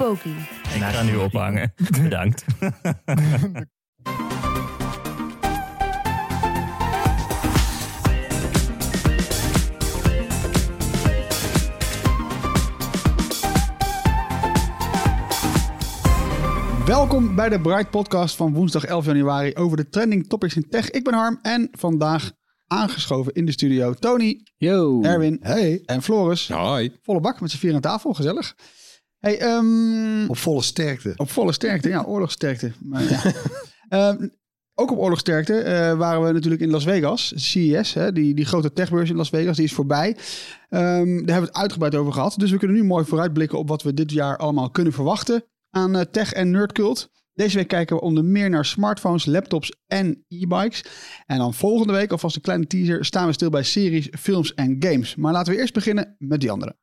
Poki. Ik ga nu ophangen. Bedankt. Welkom bij de Bright Podcast van woensdag 11 januari over de trending topics in tech. Ik ben Harm en vandaag aangeschoven in de studio Tony, Yo. Erwin hey. en Floris. Hoi. Volle bak met z'n vier aan tafel, gezellig. Hey, ehm, Op volle sterkte. op volle sterkte, ja, oorlogsterkte. Maar, ja. Ehm, ook op oorlogsterkte eh, waren we natuurlijk in Las Vegas, CES, hè, die, die grote techbeurs in Las Vegas, die is voorbij. Ehm, daar hebben we het uitgebreid over gehad. Dus we kunnen nu mooi vooruitblikken op wat we dit jaar allemaal kunnen verwachten aan eh, tech en nerdcult. Deze week kijken we onder meer naar smartphones, laptops en e-bikes. En dan volgende week, alvast een kleine teaser, staan we stil bij series, films en games. Maar laten we eerst beginnen met die andere.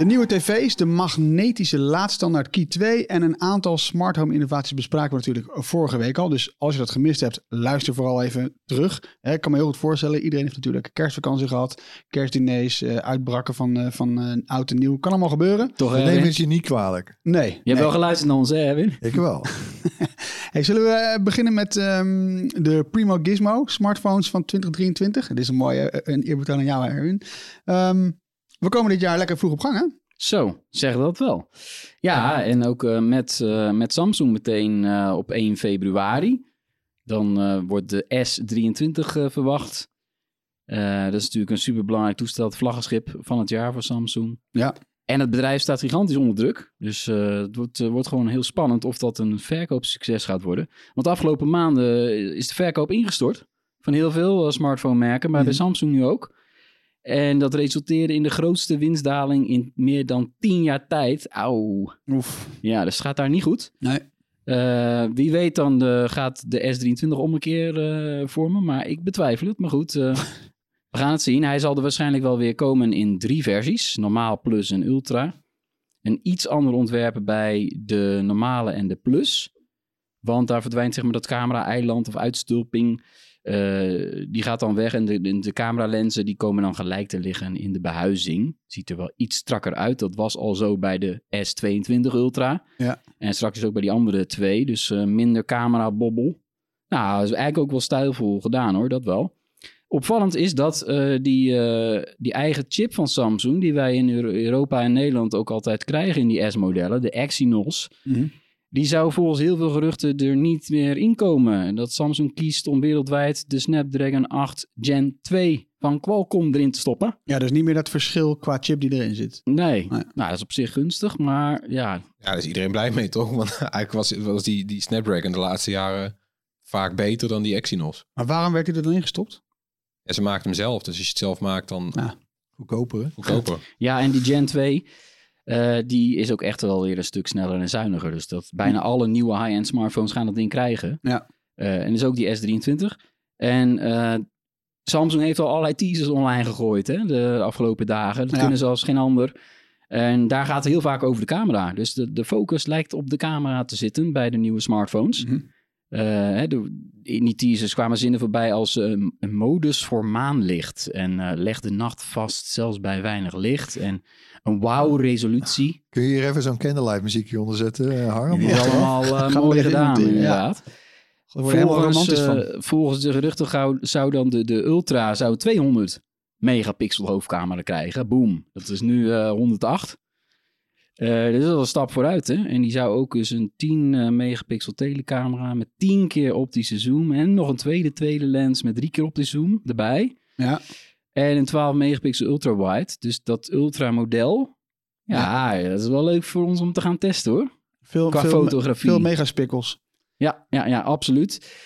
De nieuwe tv's, de magnetische laadstandaard Key 2 en een aantal smart home innovaties bespraken we natuurlijk vorige week al. Dus als je dat gemist hebt, luister vooral even terug. Hè, Ik kan me heel goed voorstellen, iedereen heeft natuurlijk kerstvakantie gehad, kerstdiners, eh, uitbraken van, eh, van eh, oud en nieuw. Kan allemaal gebeuren. Toch, hè? nemen het je niet kwalijk. Nee. Je hebt nee. wel geluisterd naar ons, hè, Erwin? Ik wel. Hey, zullen we beginnen met ehm, de Primo Gizmo smartphones van 2023? Dit is een mooie een eerbetoon aan jou, Erwin. Ehm, we komen dit jaar lekker vroeg op gang, hè? Zo, zeg dat wel. Ja, en ook eh, met, eh, met Samsung meteen eh, op 1 februari. Dan wordt de S23 eh, verwacht. Dat is natuurlijk een superbelangrijk toestel, het vlaggenschip van het jaar voor Samsung. Ja. En het bedrijf staat gigantisch onder druk. Dus het wordt, wordt gewoon heel spannend of dat een verkoopsucces gaat worden. Want de afgelopen maanden is de verkoop ingestort van heel veel eh, smartphone-merken, maar bij Mhm. Samsung nu ook. En dat resulteerde in de grootste winstdaling in meer dan 10 jaar tijd. Auw. Oef. Ja, dus het gaat daar niet goed. Nee. Eh, wie weet dan eh, gaat de S23 om een keer eh, vormen, maar ik betwijfel het. Maar goed, we gaan het zien. Hij zal er waarschijnlijk wel weer komen in drie versies. Normaal, Plus en Ultra. Een iets ander ontwerpen bij de normale en de Plus. Want daar verdwijnt zeg maar dat camera-eiland of uitstulping. Eh, die gaat dan weg en de, de, cameralenzen die komen dan gelijk te liggen in de behuizing. Ziet er wel iets strakker uit. Dat was al zo bij de S22 Ultra. Ja. En straks ook bij die andere twee. Dus eh, minder camera-bobbel. Nou, dat is eigenlijk ook wel stijlvol gedaan hoor, dat wel. Opvallend is dat eh, die, die eigen chip van Samsung, die wij in Euro- Europa en Nederland ook altijd krijgen in die S-modellen, de Exynos, Mhm. Die zou volgens heel veel geruchten er niet meer inkomen. En Dat Samsung kiest om wereldwijd de Snapdragon 8 Gen 2 van Qualcomm erin te stoppen. Ja, dus niet meer dat verschil qua chip die erin zit. Nee, Nee. nou dat is op zich gunstig, maar ja, Ja, daar is iedereen blij mee, toch? Want eigenlijk was, was die, die Snapdragon de laatste jaren vaak beter dan die Exynos. Maar waarom werd hij er dan in gestopt? En ze maakt hem zelf, dus als je het zelf maakt, dan Ja. Goedkoper, hè? goedkoper. Ja, en die Gen 2, eh, die is ook echt wel weer een stuk sneller en zuiniger. Dus dat bijna alle nieuwe high-end smartphones gaan dat ding krijgen. Ja. Eh, en dus ook die S23. En eh, Samsung heeft al allerlei teasers online gegooid hè, de afgelopen dagen. Dat Ja. kunnen ze als geen ander. En daar gaat het heel vaak over de camera. Dus de, de focus lijkt op de camera te zitten bij de nieuwe smartphones. Hè, de- in die teasers kwamen zinnen voorbij als een modus voor maanlicht. En leg de nacht vast, zelfs bij weinig licht. En een wauw-resolutie. Kun je hier even zo'n candlelight muziekje onder zetten, eh, Harm? Is allemaal eh, mooi gedaan, ja. inderdaad. Helemaal Volgens, eh, volgens de geruchten gauw- zou dan de, de Ultra zou 200 megapixel hoofdcamera krijgen. Boom. Dat is nu eh, 108. Eh, dit is al een stap vooruit, hè? En die zou ook eens een 10 eh, megapixel telecamera met 10 keer optische zoom en nog een tweede tweede lens met 3 keer optische zoom erbij. Ja. En een 12 megapixel ultra wide. Dus dat ultra model. Ja, dat is wel leuk voor ons om te gaan testen hoor. Veel, Qua veel, fotografie. Veel megaspikkels. Ja, ja, ja, absoluut.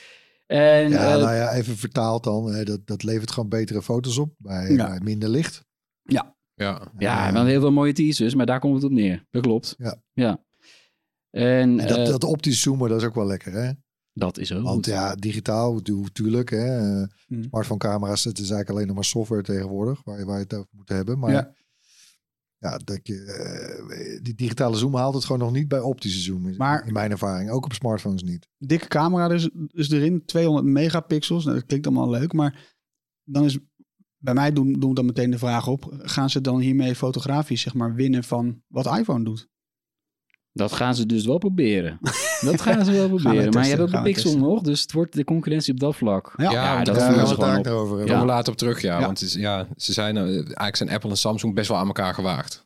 En Ja, eh, nou ja, even vertaald dan. hè, Dat, dat levert gewoon betere foto's op bij, Ja. bij minder licht. Ja. ja, Eh, wel heel veel mooie teasers, maar daar komt het op neer. Dat klopt. Ja. ja. En, En dat, eh, dat optisch zoomen, dat is ook wel lekker, hè? Dat is ook Want goed. ja, digitaal, tu- tuurlijk, hè. eh, Hmm. Smartphone camera's, het is eigenlijk alleen nog maar software tegenwoordig, waar je, waar je het over moet hebben. Maar Ja. ja, dat je, eh, die digitale zoom haalt het gewoon nog niet bij optische zoom, in, Maar- in mijn ervaring. Ook op smartphones niet. Dikke camera dus, dus erin. 200 megapixels. Nou, dat klinkt allemaal leuk. Maar dan is bij mij doen, doen we dan meteen de vraag op. Gaan ze dan hiermee fotografisch zeg maar winnen van wat iPhone doet? Dat gaan ze dus wel proberen. Dat gaan ze wel proberen. maar testen, je hebt ook de pixel testen. nog, dus het wordt de concurrentie op dat vlak. Ja. Ja, dat voelen gaan ze we het gewoon op. over hebben. Komen Ja. we later op terug, ja. Ja. Want het is, ja, ze zijn, eh, eigenlijk zijn Apple en Samsung best wel aan elkaar gewaagd.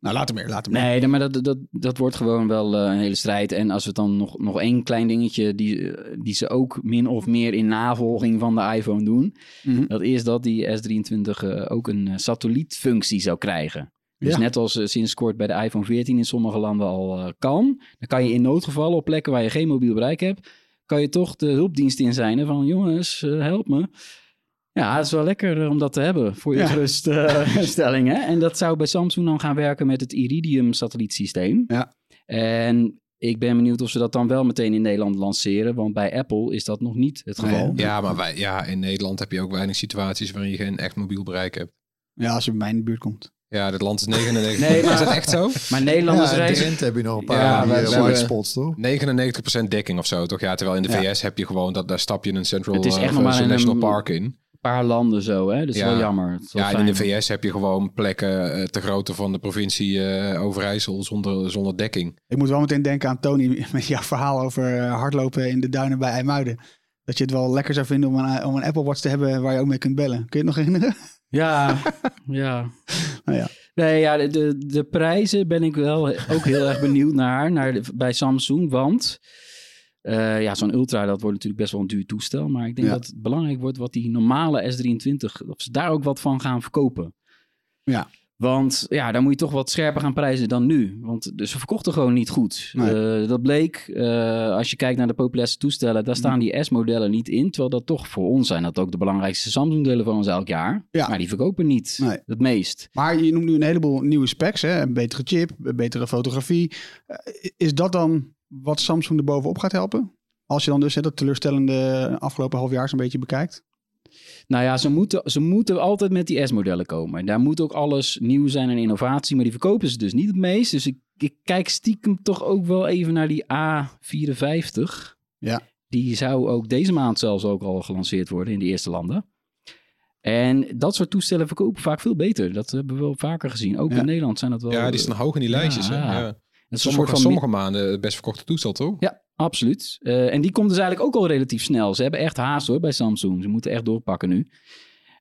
Nou, later meer, later meer. Nee, nee, maar dat, dat, dat wordt gewoon wel eh, een hele strijd. En als we dan nog, nog één klein dingetje die, eh, die ze ook min of meer in navolging van de iPhone doen. Mhm. Dat is dat die S23 eh, ook een satellietfunctie zou krijgen. Dus Ja. net als eh, sinds kort bij de iPhone 14 in sommige landen al eh, kan. Dan kan je in noodgevallen op plekken waar je geen mobiel bereik hebt. Kan je toch de hulpdienst in zijn. Van jongens, eh, help me. Ja, het is wel lekker om dat te hebben voor je Ja. geruststelling. hè? En dat zou bij Samsung dan gaan werken met het Iridium satellietsysteem. Ja. En ik ben benieuwd of ze dat dan wel meteen in Nederland lanceren. Want bij Apple is dat nog niet het geval. Nee. Ja, maar wij, ja, in Nederland heb je ook weinig situaties waarin je geen echt mobiel bereik hebt. Ja, als je bij mij in de buurt komt. Ja, dit land is 99. Nee, maar- Is dat echt zo? Maar Nederlanders Ja, in reizen... Heb je nog een paar Ja, die, eh, white spots, toch? 99% dekking of zo, toch? Ja, terwijl in de Ja. VS heb je gewoon, dat, daar stap je een Central Het is echt een- National een- Park in. paar landen zo, hè? Dat is Ja. wel jammer. Is wel Ja, en in de. VS heb je gewoon plekken eh, te grootte van de provincie eh, Overijssel zonder, zonder dekking. Ik moet wel meteen denken aan Tony met jouw verhaal over hardlopen in de duinen bij IJmuiden. Dat je het wel lekker zou vinden om een, om een Apple Watch te hebben waar je ook mee kunt bellen. Kun je het nog herinneren? Ja, ja. Nou ja. Nee, ja, de, de, de prijzen ben ik wel ook heel erg benieuwd naar, naar de- bij Samsung. Want eh, ja, zo'n Ultra, dat wordt natuurlijk best wel een duur toestel. Maar ik denk Ja. dat het belangrijk wordt wat die normale S23, of ze daar ook wat van gaan verkopen. Ja. Want ja, dan moet je toch wat scherper gaan prijzen dan nu. Want dus ze verkochten gewoon niet goed. Nee. Eh, dat bleek, eh, als je kijkt naar de populairste toestellen, daar staan die S-modellen niet in. Terwijl dat toch voor ons zijn dat ook de belangrijkste Samsung-telefoons elk jaar. Ja. Maar die verkopen niet Nee. het meest. Maar je noemt nu een heleboel nieuwe specs. Hè? Een betere chip, een betere fotografie. Eh, is dat dan wat Samsung er bovenop gaat helpen? Als je dan dus hè, dat teleurstellende afgelopen half jaar zo'n beetje bekijkt. Nou ja, ze moeten, ze moeten altijd met die S-modellen komen. En daar moet ook alles nieuw zijn en innovatie. Maar die verkopen ze dus niet het meest. Dus ik, ik kijk stiekem toch ook wel even naar die A54. Ja. Die zou ook deze maand zelfs ook al gelanceerd worden in de eerste landen. En dat soort toestellen verkopen vaak veel beter. Dat hebben we wel vaker gezien. Ook Ja. in Nederland zijn dat wel... Ja, die staan hoog in die lijstjes. Ja, hè? ja. Is Sommige, soort van sommige maanden het best verkochte toestel, toch? Ja, absoluut. Eh, en die komt dus eigenlijk ook al relatief snel. Ze hebben echt haast hoor bij Samsung. Ze moeten echt doorpakken nu.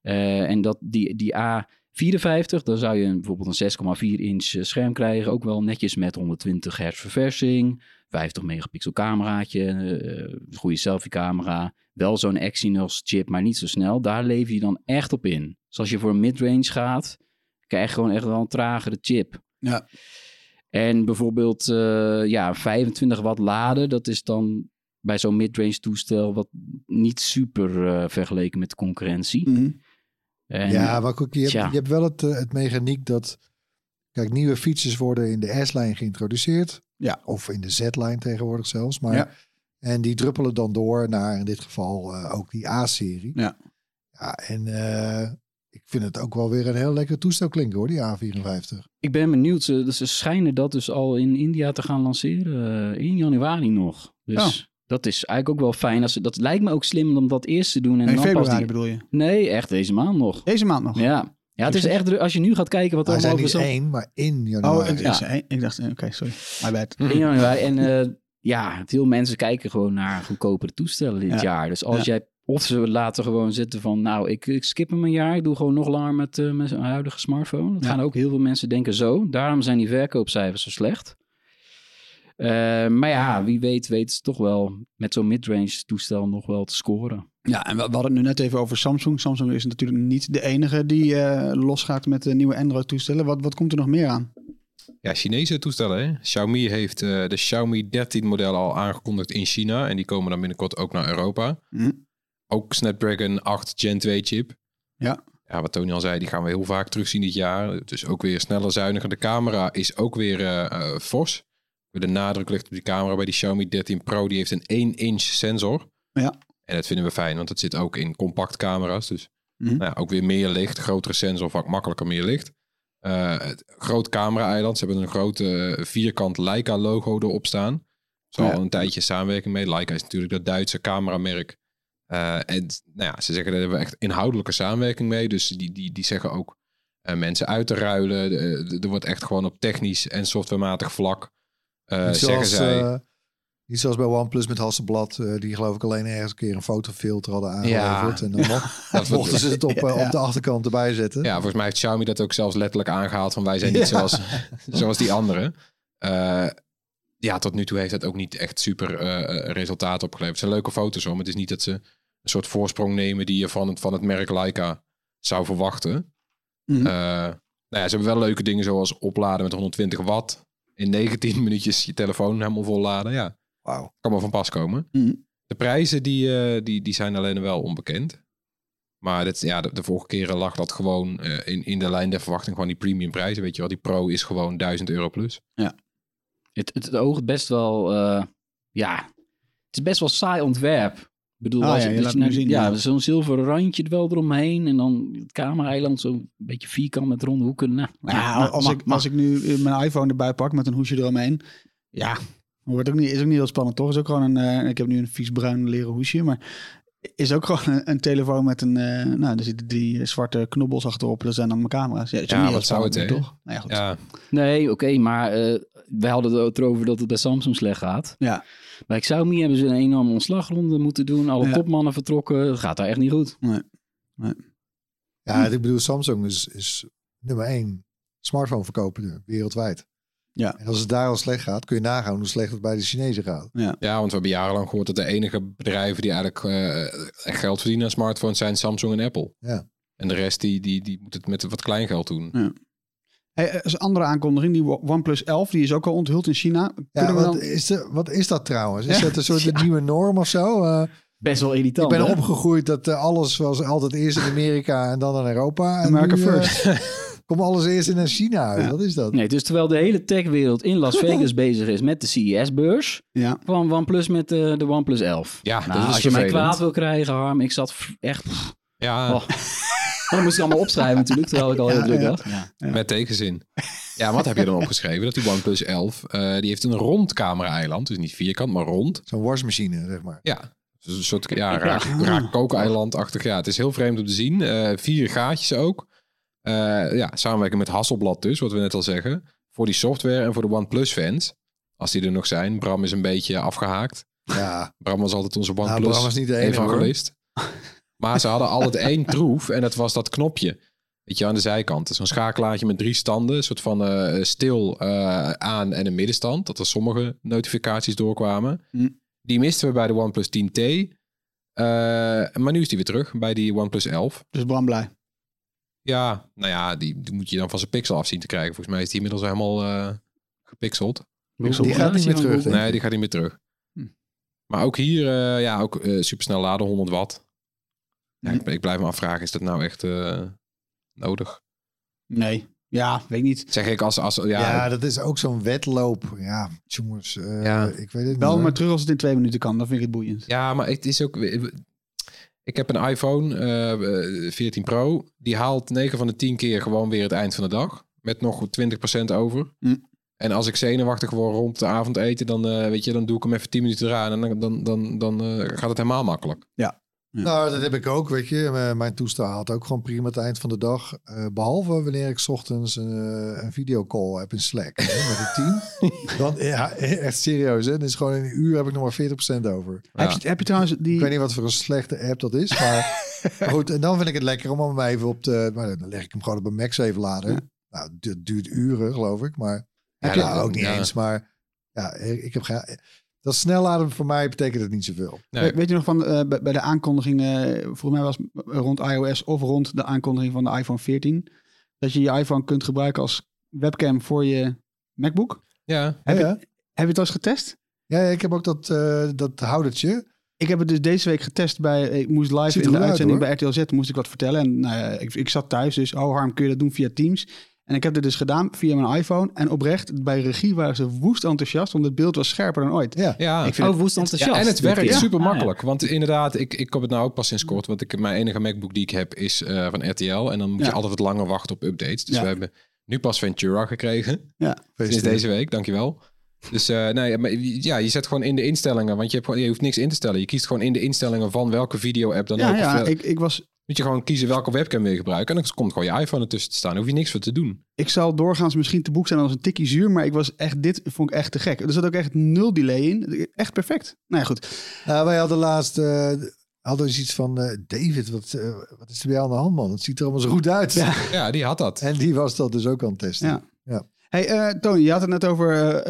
Eh, en dat, die, die A54, dan zou je bijvoorbeeld een 6,4 inch eh, scherm krijgen. Ook wel netjes met 120 hertz verversing. 50 megapixel cameraatje. eh, goede selfie camera. Wel zo'n Exynos chip, maar niet zo snel. Daar lever je dan echt op in. Dus als je voor midrange gaat, krijg je gewoon echt wel een tragere chip. Ja. En bijvoorbeeld eh, ja, 25 watt laden, dat is dan bij zo'n midrange toestel wat niet super eh, vergeleken met de concurrentie. Mhm. En, ja, maar ook, je, hebt, je hebt wel het, eh, het mechaniek dat... Kijk, nieuwe features worden in de S-lijn geïntroduceerd. Ja. Of in de Z-lijn tegenwoordig zelfs. Maar, Ja. En die druppelen dan door naar in dit geval eh, ook die A-serie. Ja. Ja, en eh, ik vind het ook wel weer een heel lekker toestel klinken hoor, die A54. Ik ben benieuwd, ze, ze schijnen dat dus al in India te gaan lanceren eh, in janujanuari nog. Dus Oh. dat is eigenlijk ook wel fijn. Als ze, dat lijkt me ook slim om dat eerst te doen. En In dan pas februari die... bedoel je? Nee, echt deze maand nog. Deze maand nog? Ja. Ja, het is echt. Als je nu gaat kijken wat er allemaal niet zo- één, maar in Oh, januari. het Ja. is één. ik dacht, eh, oké, sorry. My bad. In januari. En eh, ja, veel mensen kijken gewoon naar goedkopere toestellen dit Ja. jaar. Dus als Ja. jij Of ze laten gewoon zitten van, nou, ik, ik skip hem een jaar. Ik doe gewoon nog langer met, eh, met zijn huidige smartphone. Dat Ja. gaan ook heel veel mensen denken zo. Daarom zijn die verkoopcijfers zo slecht. Eh, maar ja, wie weet, weet ze toch wel met zo'n midrange toestel nog wel te scoren. Ja, en we, we hadden het nu net even over Samsung. Samsung is natuurlijk niet de enige die eh, losgaat met de nieuwe Android-toestellen. Wat, wat komt er nog meer aan? Ja, Chinese toestellen. Hè? Xiaomi heeft eh, de Xiaomi 13 model al aangekondigd in China. En die komen dan binnenkort ook naar Europa. Hm. Ook Snapdragon 8 Gen 2 chip. Ja. Ja, wat Tony al zei, die gaan we heel vaak terugzien dit jaar. Dus ook weer sneller, zuiniger. De camera is ook weer eh, eh, fors. De nadruk ligt op die camera bij die Xiaomi 13 Pro. Die heeft een 1-inch sensor. Ja. En dat vinden we fijn, want dat zit ook in compact camera's. Dus Mhm. nou ja, ook weer meer licht, grotere sensor, vaak makkelijker meer licht. Eh, het groot camera-eiland. Ze hebben een grote vierkant Leica-logo erop staan. Ze Ja. al een tijdje samenwerking mee. Leica is natuurlijk dat Duitse cameramerk. Eh, en nou ja, ze zeggen, daar hebben we echt inhoudelijke samenwerking mee. Dus die, die, die zeggen ook eh, mensen uit te ruilen. De- Er wordt echt gewoon op technisch en softwarematig vlak. eh, niet, zeggen zoals, zij. eh, niet zoals bij OnePlus met Hasselblad, eh, die geloof ik alleen ergens een keer een fotofilter hadden Ja. aangeleverd. En dan mochten ze het op, eh, Ja. op de achterkant erbij zetten. Ja, volgens mij heeft Xiaomi dat ook zelfs letterlijk aangehaald van wij zijn niet Ja. zoals, zoals die anderen. Eh, ja, tot nu toe heeft dat ook niet echt super eh, eh, resultaten opgeleverd. Het zijn leuke foto's hoor, maar het is niet dat ze een soort voorsprong nemen die je van het, van het merk Leica zou verwachten. Eh, nou ja, ze hebben wel leuke dingen zoals opladen met 120 watt. In 19 minuutjes je telefoon helemaal volladen. Ja, kan wel van pas komen. Mhm. De prijzen die, eh, die, die zijn alleen wel onbekend. Maar dit, ja, de, de vorige keren lag dat gewoon eh, in, in de lijn der verwachting. Gewoon die premium prijzen. Weet je wel, die Pro is gewoon 1000 euro plus. Het, het, het oogt best wel, ja, het is best wel saai ontwerp. Bedoel, Ah, als ja, je, dat me naar- zien, ja, ja. zo'n zilveren randje er wel eromheen. En dan het camera-eiland zo'n beetje vierkant met ronde hoeken. Nou, Ja, maar- als, ik, als ik nu eh, mijn iPhone erbij pak met een hoesje eromheen. Ja, wordt ook niet, is ook niet heel spannend toch? Is ook gewoon een, eh, ik heb nu een vies bruin leren hoesje, maar is ook gewoon een, een telefoon met een, eh, nou, er zitten drie eh, zwarte knobbels achterop. Dat zijn dan mijn camera's. Ja, wat zou het, toch? Nou ja, goed. Ja, Nee, oké, maar eh wij hadden het erover dat het bij Samsung slecht gaat. Ja. Bij Xiaomi hebben ze een enorme ontslagronde moeten doen. Alle Ja. topmannen vertrokken. Het gaat daar echt niet goed. Ja, ik bedoel, Samsung is, is nummer één smartphone verkoper wereldwijd. Ja. En als het daar al slecht gaat, kun je nagaan hoe slecht het bij de Chinezen gaat. ja, want we hebben jarenlang gehoord dat de enige bedrijven die eigenlijk eh, echt geld verdienen aan smartphones zijn Samsung en Apple. Ja. En de rest die, die, die moet het met wat kleingeld doen. Hey, er is een andere aankondiging, die OnePlus 11, die is ook al onthuld in China. Ja, wat, dan... is de, wat is dat trouwens? Is Ja. dat een soort de nieuwe norm of zo? Eh, Best wel ik irritant. ben hè? opgegroeid dat eh, alles was altijd eerst in Amerika en dan in Europa. En America nu, eh, first. komt alles eerst in China uit. Ja. Wat is dat? Nee, dus terwijl de hele techwereld in Las Vegas bezig is met de CES-beurs, Ja. kwam OnePlus met de, de OnePlus 11. Ja, Nou, dat is als je mij kwaad wil krijgen, Harm, ik zat echt... pff, Ja, Oh. dat moest ik allemaal opschrijven natuurlijk, terwijl ik al heel Ja, druk was. Ja. met tegenzin. Ja, wat heb je dan opgeschreven? Dat die OnePlus 11, eh, die heeft een rond camera-eiland. Dus niet vierkant, maar rond. Zo'n wasmachine, zeg maar. Ja, dus een soort ja, raar, raar kookeilandachtig. Ja, het is heel vreemd om te zien. Eh, vier gaatjes ook. Eh, ja, samenwerking met Hasselblad dus, wat we net al zeggen. Voor die software en voor de OnePlus fans. Als die er nog zijn. Bram is een beetje afgehaakt. Ja, Bram was altijd onze nou, OnePlus Bram was niet de enige evangelist. Maar ze hadden altijd één troef en dat was dat knopje. Weet je, aan de zijkant. Zo'n schakelaartje met drie standen. Een soort van eh, stil, eh, aan en een middenstand. Dat er sommige notificaties doorkwamen. Hm. Die misten we bij de OnePlus 10T. Eh, maar nu is die weer terug bij die OnePlus 11. Dus Bram blij. Ja, nou ja, die, die moet je dan van zijn pixel af zien te krijgen. Volgens mij is die inmiddels helemaal eh, gepixeld. Die gaat niet meer terug, Nee, die gaat niet meer terug. Hm. Maar ook hier, eh, ja, ook eh, supersnel laden, 100 watt. Ja, Hm. ik, ik blijf me afvragen, is dat nou echt eh, nodig? Nee. Ja, weet ik niet. Zeg ik als, als ja, Ja, dat is ook zo'n wedloop. Ja, jongens, eh, Ja. ik weet het Bel niet. maar hoor. terug als het in twee minuten kan. Dan vind ik het boeiend. ja, maar het is ook... Ik heb een iPhone eh, 14 Pro. Die haalt 9 van de 10 keer gewoon weer het eind van de dag. Met nog 20% over. Hm. En als ik zenuwachtig word rond de avondeten, dan, eh, weet je, dan doe ik hem even 10 minuten eraan. En dan, dan, dan, dan eh, gaat het helemaal makkelijk. Ja. Nou, dat heb ik ook, weet je. M- Mijn toestel haalt ook gewoon prima het eind van de dag. Eh, behalve wanneer ik 's ochtends een, eh, een videocall heb in Slack hè, met het team. Dan, ja, echt serieus, hè. Dus gewoon in een uur heb ik nog maar 40% over. Heb, je, heb je trouwens die... Ik weet niet wat voor een slechte app dat is, maar goed. En dan vind ik het lekker om hem even op de... Maar dan leg ik hem gewoon op een Max even laden. Ja. Nou, dat duurt uren, geloof ik. Maar Heb ja, je- nou, ook niet eens. Maar ja, ik heb geen... Dat snel laden voor mij betekent het niet zoveel. Nee. We- Weet je nog van eh, bij, de aankondiging, eh, volgens mij was rond iOS of rond de aankondiging van de iPhone 14, dat je je iPhone kunt gebruiken als webcam voor je MacBook. Ja, Heb, Ja, Je, heb je het al eens getest? Ja, ik heb ook dat, eh, dat houdertje. Ik heb het dus deze week getest bij, ik moest live in de uit, uitzending bij RTL Z, moest ik wat vertellen. En nou ja, ik, ik zat thuis, dus oh Harm, kun je dat doen via Teams? En ik heb dit dus gedaan via mijn iPhone. En oprecht, bij regie waren ze woest enthousiast, want het beeld was scherper dan ooit. Ja. ja. Ik vind Oh, het- woest enthousiast. Ja, en het werkt super Ah, ja. makkelijk. Want inderdaad, ik, ik heb het nou ook pas sinds kort. Want ik, mijn enige MacBook die ik heb is eh, van RTL. En dan moet Ja. je altijd wat langer wachten op updates. Dus Ja. we hebben nu pas Ventura gekregen. Ja. Sinds deze week, dankjewel. Dus eh, nee, maar ja, je zet gewoon in de instellingen. Want je, hebt gewoon, je hoeft niks in te stellen. Je kiest gewoon in de instellingen van welke video-app dan Ja, ook. ja eh, ik, ik, was, moet je gewoon kiezen welke webcam wil je gebruiken. En dan komt gewoon je iPhone ertussen te staan. Hoef je niks voor te doen. ik zal doorgaans misschien te boek zijn als een tikkie zuur, maar ik was echt, dit vond ik echt te gek. Er zat ook echt nul delay in. Echt perfect. Nou ja, goed. Nou, wij hadden laatst eh, hadden we iets van eh, David, wat, eh, wat is er bij jou aan de hand, man? Het ziet er allemaal zo goed uit. Ja. Ja, die had dat. En die was dat dus ook aan het testen. Ja. Ja. Hey, eh, Tony, je had het net over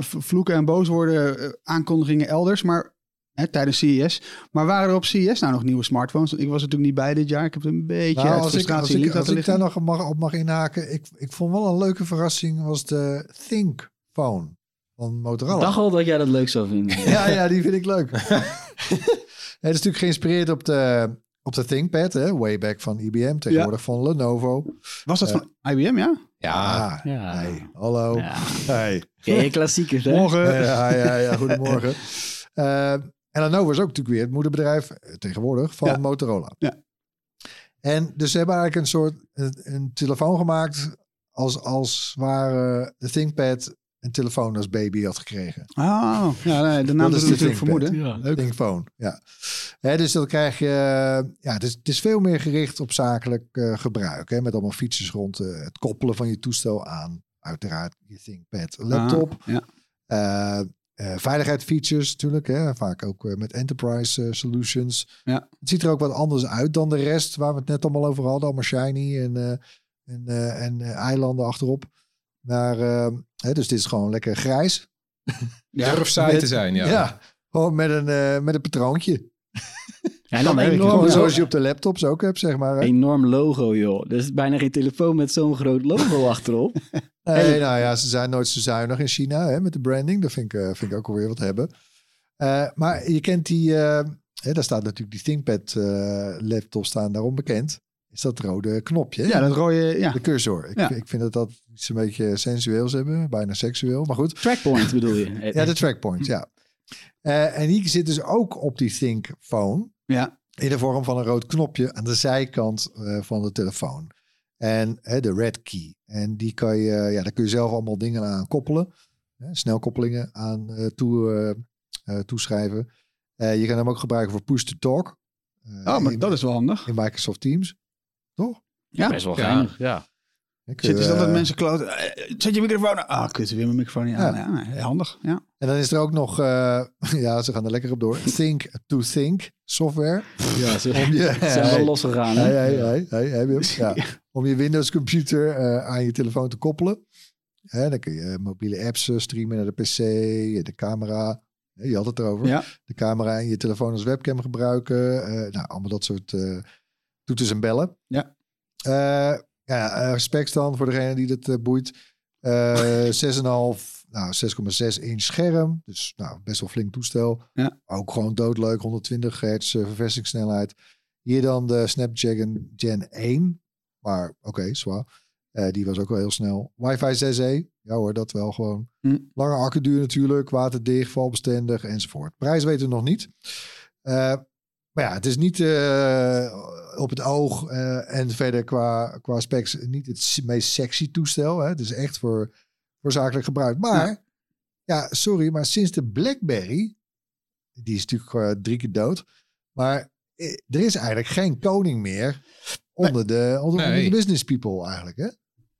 vloeken en booswoorden, eh, aankondigingen elders, maar hè, tijdens CES. Maar waren er op CES nou nog nieuwe smartphones? Ik was natuurlijk niet bij dit jaar. Ik heb het een beetje Nou, als ik, als in ik, als ik daar nog mag, op mag inhaken. Ik, ik vond wel een leuke verrassing was de Think Phone van Ik Motorola. dacht al dat jij dat leuk zou vinden. Ja, ja, die vind ik leuk. Het is natuurlijk geïnspireerd op de, op de ThinkPad, hè, way back van IBM, tegenwoordig van Lenovo. Was dat eh, van IBM, ja? Ja, Ja. hey, hallo. Ja. Hey. Klassiekers, hè? Morgen. Ja, ja, ja, goedemorgen. Eh, en Lenovo is ook natuurlijk weer het moederbedrijf eh, tegenwoordig van Ja. Motorola. Ja. En dus ze hebben eigenlijk een soort een, een telefoon gemaakt als, als waar de ThinkPad een telefoon als baby had gekregen. Oh, ja, nee, de naam Dat is natuurlijk ThinkPad. vermoeden. Ja. Thinkphone, ja. Hè, dus dan krijg je... Ja, het is, het is veel meer gericht op zakelijk eh, gebruik. Hè, met allemaal features rond eh, het koppelen van je toestel aan. Uiteraard je ThinkPad laptop. Ah, ja. Eh, eh, veiligheidsfeatures natuurlijk. Hè, vaak ook eh, met enterprise eh, solutions. Ja. Het ziet er ook wat anders uit dan de rest. Waar we het net allemaal over hadden. Allemaal shiny en, eh, en, en eilanden achterop. Maar, eh, hè, dus dit is gewoon lekker grijs. durf saai met- te zijn. Ja. Ja, gewoon met een, eh, met een patroontje. Ja, en dan enorm, Gewoon zoals je op de laptops ook hebt, zeg maar. hè. enorm logo, joh. Er is bijna geen telefoon met zo'n groot logo achterop. Nee, nou ja, ze zijn nooit zo zuinig in China hè, met de branding. Dat vind ik, eh, vind ik ook alweer wat hebben. Eh, maar je kent die, eh, hè, daar staat natuurlijk die ThinkPad laptop staan daarom bekend. Is dat rode knopje? hè? Ja, dat rode, ja. De cursor. Ik, Ja. ik vind dat dat iets een beetje sensueels hebben, bijna seksueel, maar goed. Trackpoint bedoel je? Ja, de trackpoint, ja. En die zit dus ook op die Think Phone. Ja. In de vorm van een rood knopje aan de zijkant van de telefoon. En hè, de red key. En die kan je, ja, daar kun je zelf allemaal dingen aan koppelen. Hè, snelkoppelingen aan eh, toe, eh, eh, toeschrijven. Eh, je kan hem ook gebruiken voor push-to-talk. Eh, Oh, maar in, dat is wel handig. in Microsoft Teams. Toch? Ja. Best wel Ja. geinig, ja. Altijd eh, mensen kloten. Zet je microfoon aan. Ah, kut, weer mijn microfoon niet aan. Ja. handig, ja. En dan is er ook nog, eh, ja, ze gaan er lekker op door. Think to Think software. Ja, ze Om je, zijn wel losgegaan, hè? Hey, hey, hey, hey? Ja. Om je Windows computer eh, aan je telefoon te koppelen. Hè, dan kun je mobiele apps eh, streamen naar de PC, de camera. Je had het erover. Ja. De camera en je telefoon als webcam gebruiken. eh, nou, allemaal dat soort toeters en bellen. Ja. Ja, specs dan voor degene die dat boeit. Eh 6,5, nou 6,6 inch scherm. Dus nou, best wel flink toestel. Ja. Ook gewoon doodleuk, 120 hertz verversingssnelheid. Hier dan de Snapdragon Gen 1. Maar oké, zwaar. Eh, die was ook wel heel snel. Wi-Fi 6E. Ja hoor, dat wel gewoon. Hm. Lange accuduur natuurlijk. Waterdicht, valbestendig enzovoort. Prijs weten we nog niet. Eh, maar ja, het is niet eh, op het oog en verder qua, qua specs niet het meest sexy toestel. Hè. Het is echt voor, voor zakelijk gebruik. Maar, ja. sorry, maar sinds de BlackBerry, die is natuurlijk drie keer dood. Maar er is eigenlijk geen koning meer onder de, onder, onder Nee. de business people eigenlijk. Hè?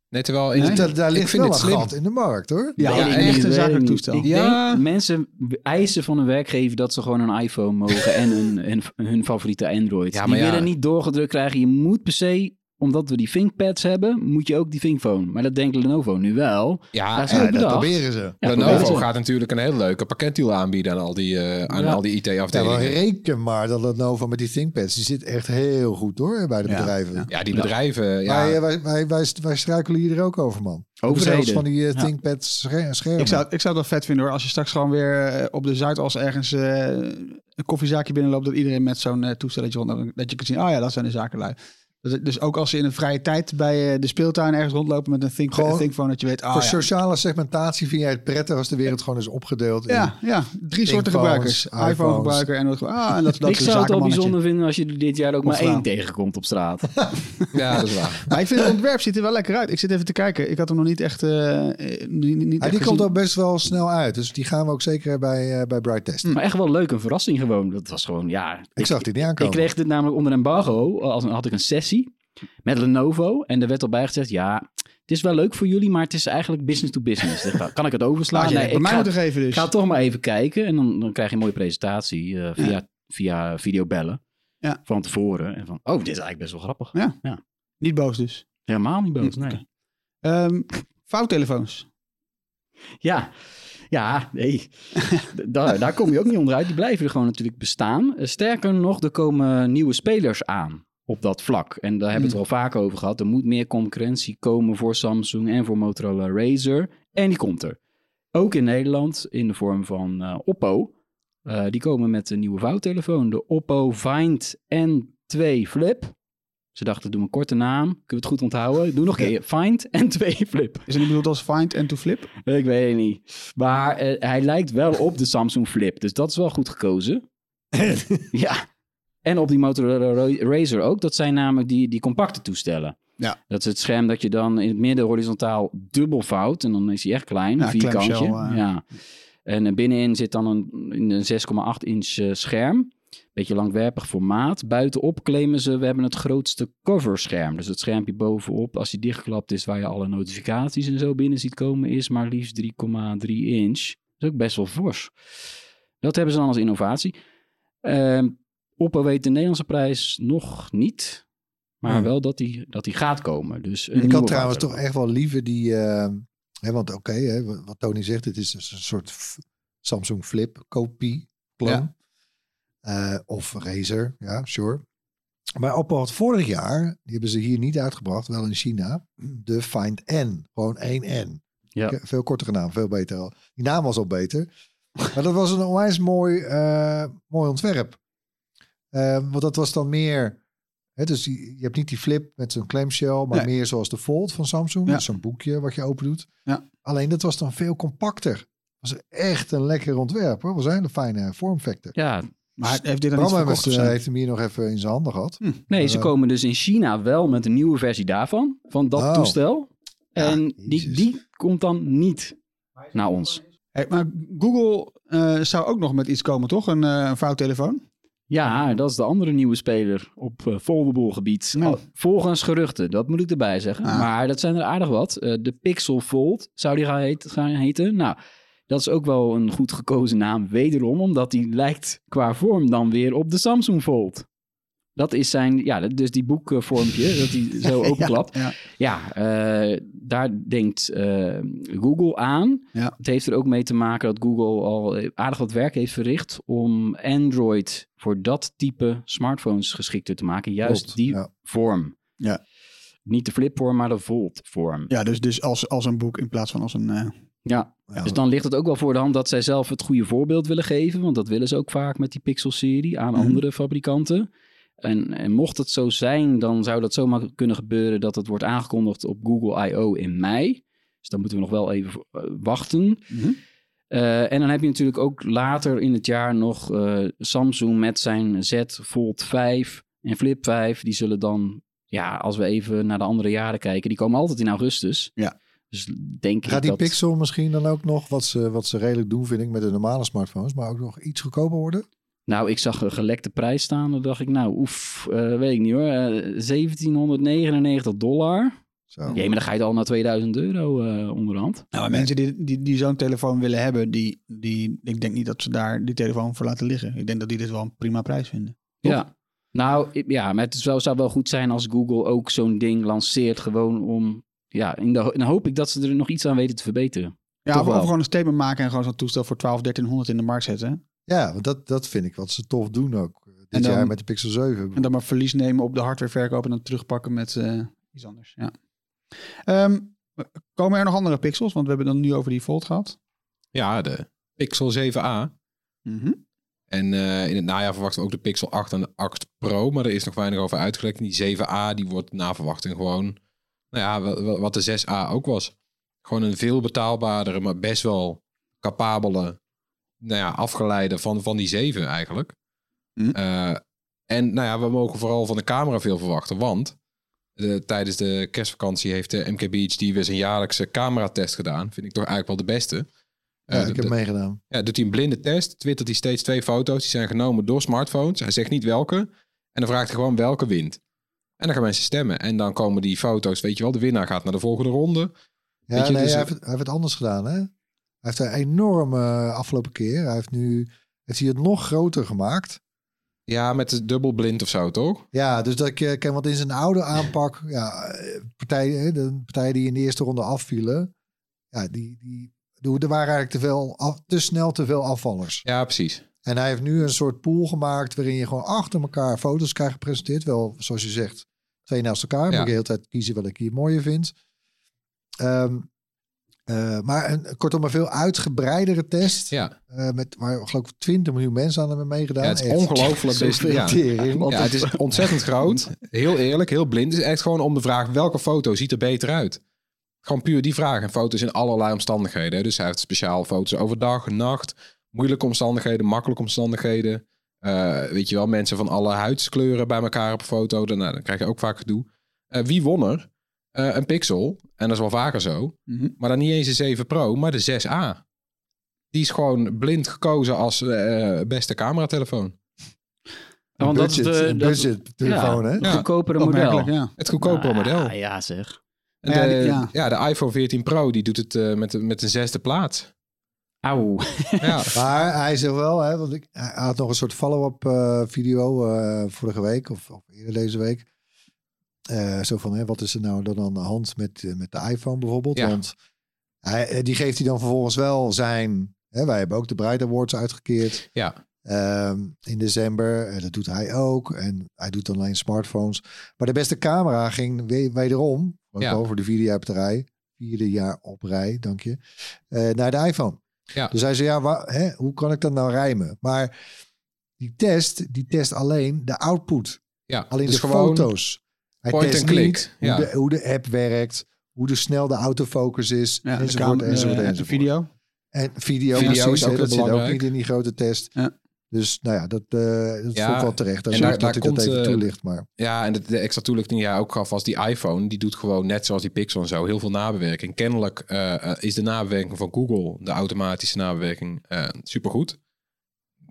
Nee, terwijl in, Dus daar, ligt vind wel het gat in de markt hoor. Ja, ik echt een zakelijk toestel. Ik Ja. denk, mensen eisen van een werkgever dat ze gewoon een iPhone mogen en hun, hun, hun favoriete Android. Ja, die maar ja. willen niet doorgedrukt krijgen. Je moet per se, omdat we die ThinkPads hebben, moet je ook die ThinkPhone. Maar dat denkt Lenovo nu wel. Ja, Ja, dat proberen ze. Ja, Lenovo proberen ze. gaat natuurlijk een hele leuke pakketdeal aanbieden aan al die, eh, aan Ja. al die IT-afdelingen. reken maar dat Lenovo met die ThinkPads, die zit echt heel goed hoor bij de Ja, bedrijven. ja. Die bedrijven. Ja, Wij, eh, wij, wij, wij, wij struikelen hier ook over, man. Over zelfs Overheden. van die eh, Ja. ThinkPads scher- schermen. Ik zou, ik zou het wel vet vinden hoor. Als je straks gewoon weer eh, op de Zuidas ergens eh, een koffiezaakje binnenloopt. Dat iedereen met zo'n eh, toestelletje rond. Dat je kunt zien, oh ja, dat zijn de zakenlui. Dus, dus ook als ze in een vrije tijd bij eh, de speeltuin ergens rondlopen met een think, Gewoon thinkphone. Dat je weet, ah Voor ja. sociale segmentatie vind jij het prettig als de wereld gewoon is opgedeeld. in- Ja, ja, drie soorten gebruikers. iPhones. iPhone gebruiker en ah, en dat, dat ik zou het al zakenmannetje. bijzonder vinden als je er dit jaar ook Of maar één tegenkomt op straat. ja, dat is waar. Maar ik vind het ontwerp ziet er wel lekker uit. Ik zit even te kijken. Ik had hem nog niet echt. eh, niet, niet Ja, echt die komt ook best wel snel uit. Dus die gaan we ook zeker bij, eh, bij Bright testen. maar echt wel leuk, een verrassing gewoon. Dat was gewoon, ja... Ik zag die niet Ik aankomen. kreeg dit namelijk onder embargo. Als had ik een sessie met Lenovo. En er werd al bij gezegd, ja, het is wel leuk voor jullie, maar het is eigenlijk business to business. Dacht, Kan ik het overslaan? Nee, bij ik mij ga, moeten geven dus. ga toch maar even kijken. En dan, dan krijg je een mooie presentatie eh, via, via videobellen. Ja. Van tevoren. En van, oh, dit is eigenlijk best wel grappig. Niet boos dus. Helemaal niet boos, nee. Ehm vouwtelefoons. Ja, ja, nee. daar, daar kom je ook niet onderuit. Die blijven er gewoon natuurlijk bestaan. Eh, Sterker nog, er komen nieuwe spelers aan op dat vlak. En daar hebben we het wel vaak over gehad. Er moet meer concurrentie komen voor Samsung en voor Motorola Razer. En die komt er. Ook in Nederland in de vorm van eh, Oppo. Eh, die komen met een nieuwe vouwtelefoon. De Oppo Find N2 Flip. Ze dachten, doe een korte naam. Kunnen we het goed onthouden? Doe nog een keer. Find N2 Flip. Is het niet bedoeld als find en to flip? Ik weet het niet. Maar eh, hij lijkt wel op de Samsung Flip. Dus dat is wel goed gekozen. ja. En op die Motorola Ra- Razer ook. Dat zijn namelijk die, die compacte toestellen. Ja. Dat is het scherm dat je dan in het midden horizontaal dubbel vouwt. En dan is hij echt klein. Ja, een vierkantje. eh. Ja. En eh, binnenin zit dan een, een 6,8 inch eh, scherm. Beetje langwerpig formaat. Buitenop claimen ze, we hebben het grootste coverscherm. Dus het schermpje bovenop, als die dichtgeklapt is, waar je alle notificaties en zo binnen ziet komen, is maar liefst 3,3 inch. Dat is ook best wel fors. Dat hebben ze dan als innovatie. Ehm Oppo weet de Nederlandse prijs nog niet. Maar Hmm. wel dat die, dat die gaat komen. Dus een Ik had trouwens toch echt wel liever die... eh, hè, want oké, hè, wat Tony zegt, het is dus een soort Samsung Flip kopie, clone. Ja. Eh, of Razer, ja, sure. Maar Oppo had vorig jaar, die hebben ze hier niet uitgebracht, wel in China, de Find N. Gewoon één N. Ja. Veel kortere naam, veel beter al. Die naam was al beter. Maar dat was een onwijs mooi, eh, mooi ontwerp. Eh, want dat was dan meer... Hè, dus je hebt niet die flip met zo'n clamshell, maar Nee. meer zoals de Fold van Samsung. Ja. Dus Zo'n boekje wat je open doet. Ja. Alleen dat was dan veel compacter. was echt een lekker ontwerp. hoor. was een hele fijne vormfactor. Ja, Maar heeft dit dan Bram heeft, zo? heeft hem hier nog even in zijn handen gehad. Nee, ze Eh, komen dus in China wel met een nieuwe versie daarvan. Van dat Oh. toestel. Ja, En die, die komt dan niet naar ons. Hey, maar Google eh, zou ook nog met iets komen, toch? Een, eh, een vouwtelefoon? Ja, dat is de andere nieuwe speler op eh, foldable gebied. Nou. Volgens geruchten, dat moet ik erbij zeggen. Ah. Maar dat zijn er aardig wat. Eh, de Pixel Fold zou die gaan, heet- gaan heten. Nou, dat is ook wel een goed gekozen naam. Wederom, omdat die lijkt qua vorm dan weer op de Samsung Fold. Dat is zijn, ja, dus die boekvormpje, dat die zo openklapt. Ja. Ja, eh, daar denkt eh, Google aan. Ja. Het heeft er ook mee te maken dat Google al aardig wat werk heeft verricht om Android voor dat type smartphones geschikter te maken. Juist Klopt, die vorm. Ja. Niet de flipvorm, maar de Volt-vorm. Ja, dus, dus als, als een boek in plaats van als een... eh, Ja. Ja. Dus dan ligt het ook wel voor de hand dat zij zelf het goede voorbeeld willen geven. Want dat willen ze ook vaak met die Pixel-serie aan Mhm. andere fabrikanten. En, en mocht het zo zijn, dan zou dat zomaar kunnen gebeuren dat het wordt aangekondigd op Google I.O. in mei. Dus dan moeten we nog wel even eh, wachten. Mhm. Eh, en dan heb je natuurlijk ook later in het jaar nog eh, Samsung met zijn Z Fold 5 en Flip 5. Die zullen dan, ja, als we even naar de andere jaren kijken, die komen altijd in augustus. Ja. Dus denk Gaat ik die dat... Pixel misschien dan ook nog, wat ze, wat ze redelijk doen vind ik met de normale smartphones, maar ook nog iets goedkoper worden? Nou, ik zag een gelekte prijs staan. Dan dacht ik, nou, oef, eh, weet ik niet hoor. Eh, 1799 dollar. Zo. Jee, maar dan ga je al naar 2000 euro eh, onderhand. Nou, maar mensen die, die, die zo'n telefoon willen hebben, die, die, ik denk niet dat ze daar die telefoon voor laten liggen. Ik denk dat die dit wel een prima prijs vinden. Toch? Ja. Nou, ja, maar het wel, zou wel goed zijn als Google ook zo'n ding lanceert. Gewoon om, ja, in de, dan hoop ik dat ze er nog iets aan weten te verbeteren. Ja, Toch of, of gewoon een statement maken en gewoon zo'n toestel voor 12, 1300 in de markt zetten. Ja, want dat, dat vind ik wat ze tof doen ook. eh, Dit dan- jaar met de Pixel 7. En dan maar verlies nemen op de hardwareverkoop en dan terugpakken met eh, iets anders. Ja. Ehm, komen er nog andere pixels? Want we hebben dan nu over die Fold gehad. Ja, de Pixel 7a. Mhm. En eh, in het najaar verwachten we ook de Pixel 8 en de 8 Pro. Maar er is nog weinig over uitgelekt. Die 7a die wordt na verwachting gewoon... Nou ja, wa- wa- wat de 6a ook was. Gewoon een veel betaalbaardere, maar best wel capabele... Nou ja, afgeleide van, van die 7 eigenlijk. Hm. Eh, en nou ja, we mogen vooral van de camera veel verwachten. Want de, tijdens de kerstvakantie heeft de MKBHD weer zijn jaarlijkse cameratest gedaan. Vind ik toch eigenlijk wel de beste. Ja, Eh, ik de- heb meegedaan. ja, doet hij een blinde test. Twittert hij steeds twee foto's. Die zijn genomen door smartphones. Hij zegt niet welke. En dan vraagt hij gewoon welke wint. En dan gaan mensen stemmen. En dan komen die foto's, weet je wel, de winnaar gaat naar de volgende ronde. Ja, Weet je, nee, dus- hij, heeft, het- hij heeft het anders gedaan, hè? Hij heeft een enorme eh, afgelopen keer. Hij heeft nu heeft hij het nog groter gemaakt. Ja, met de dubbelblind of zo, toch? Ja, dus dat ik eh, ken, want in zijn oude aanpak, ja, eh, partijen, de partijen die in de eerste ronde afvielen, ja, die, die, er waren eigenlijk te, veel af- te snel te veel afvallers. Ja, precies. En hij heeft nu een soort pool gemaakt waarin je gewoon achter elkaar foto's krijgt gepresenteerd. Wel, zoals je zegt, twee naast elkaar. Moet Ja. ik de hele tijd kiezen wat ik hier mooier vind. Ehm, eh, maar een, kortom, een veel uitgebreidere test. Ja, eh, met waar geloof ik 20 miljoen mensen aan hebben meegedaan. ja het is ongelooflijk. Dus, ja. ja, het is ontzettend groot. Heel eerlijk, heel blind. Het is echt gewoon om de vraag, welke foto ziet er beter uit? Gewoon puur die vraag. En foto's in allerlei omstandigheden. Dus hij heeft speciaal foto's overdag, nacht, moeilijke omstandigheden, makkelijke omstandigheden. Eh, weet je wel, mensen van alle huidskleuren bij elkaar op een foto. Dan, nou, dan krijg je ook vaak gedoe. Wie won er? Eh, een Pixel. En dat is wel vaker zo. Mhm. Maar dan niet eens de 7 Pro, maar de 6A. Die is gewoon blind gekozen als eh, beste cameratelefoon. Ja, want dat is de- budget telefoon, hè? Het Ja. goedkopere model. Ja. Het goedkopere Ah, model. Ja, zeg. En Ja, de, ja. ja. de iPhone 14 Pro die doet het eh, met, de, met een zesde plaats. Auw. Ja, Maar hij zegt wel, hè, want ik, hij had nog een soort follow-up eh, video eh, vorige week of, of eerder deze week. Eh, zo van, hè, wat is er nou dan aan de hand met, eh, met de iPhone bijvoorbeeld? Ja. Want hij, eh, die geeft hij dan vervolgens wel zijn... Hè, wij hebben ook de Bright Awards uitgekeerd ja. ehm, in december. Dat doet hij ook. En hij doet alleen smartphones. Maar de beste camera ging we- wederom, ook Ja. voor de vierde jaar op de rij, vierde jaar op rij, dank je, naar de iPhone. Ja. Dus hij zei, ja, hè, hoe kan ik dat nou rijmen? Maar die test, die test alleen de output. ja. Alleen dus de gewoon foto's. Hij point test niet ja. hoe, de, hoe de app werkt, hoe de snel de autofocus is, Ja, de enzovoort, camera- enzovoort, eh, enzovoort. video. En video, Video precies, is ook dat zit ook belangrijk. niet in die grote test. Ja. Dus nou ja, dat, eh dat Ja, wel terecht. Als en daar- dat hij dat komt, even eh, toelicht. Maar Ja, en de, de extra toelichting die jij ook gaf was die iPhone. Die doet gewoon net zoals die Pixel en zo heel veel nabewerking. Kennelijk is de nabewerking van Google, de automatische nabewerking, eh supergoed.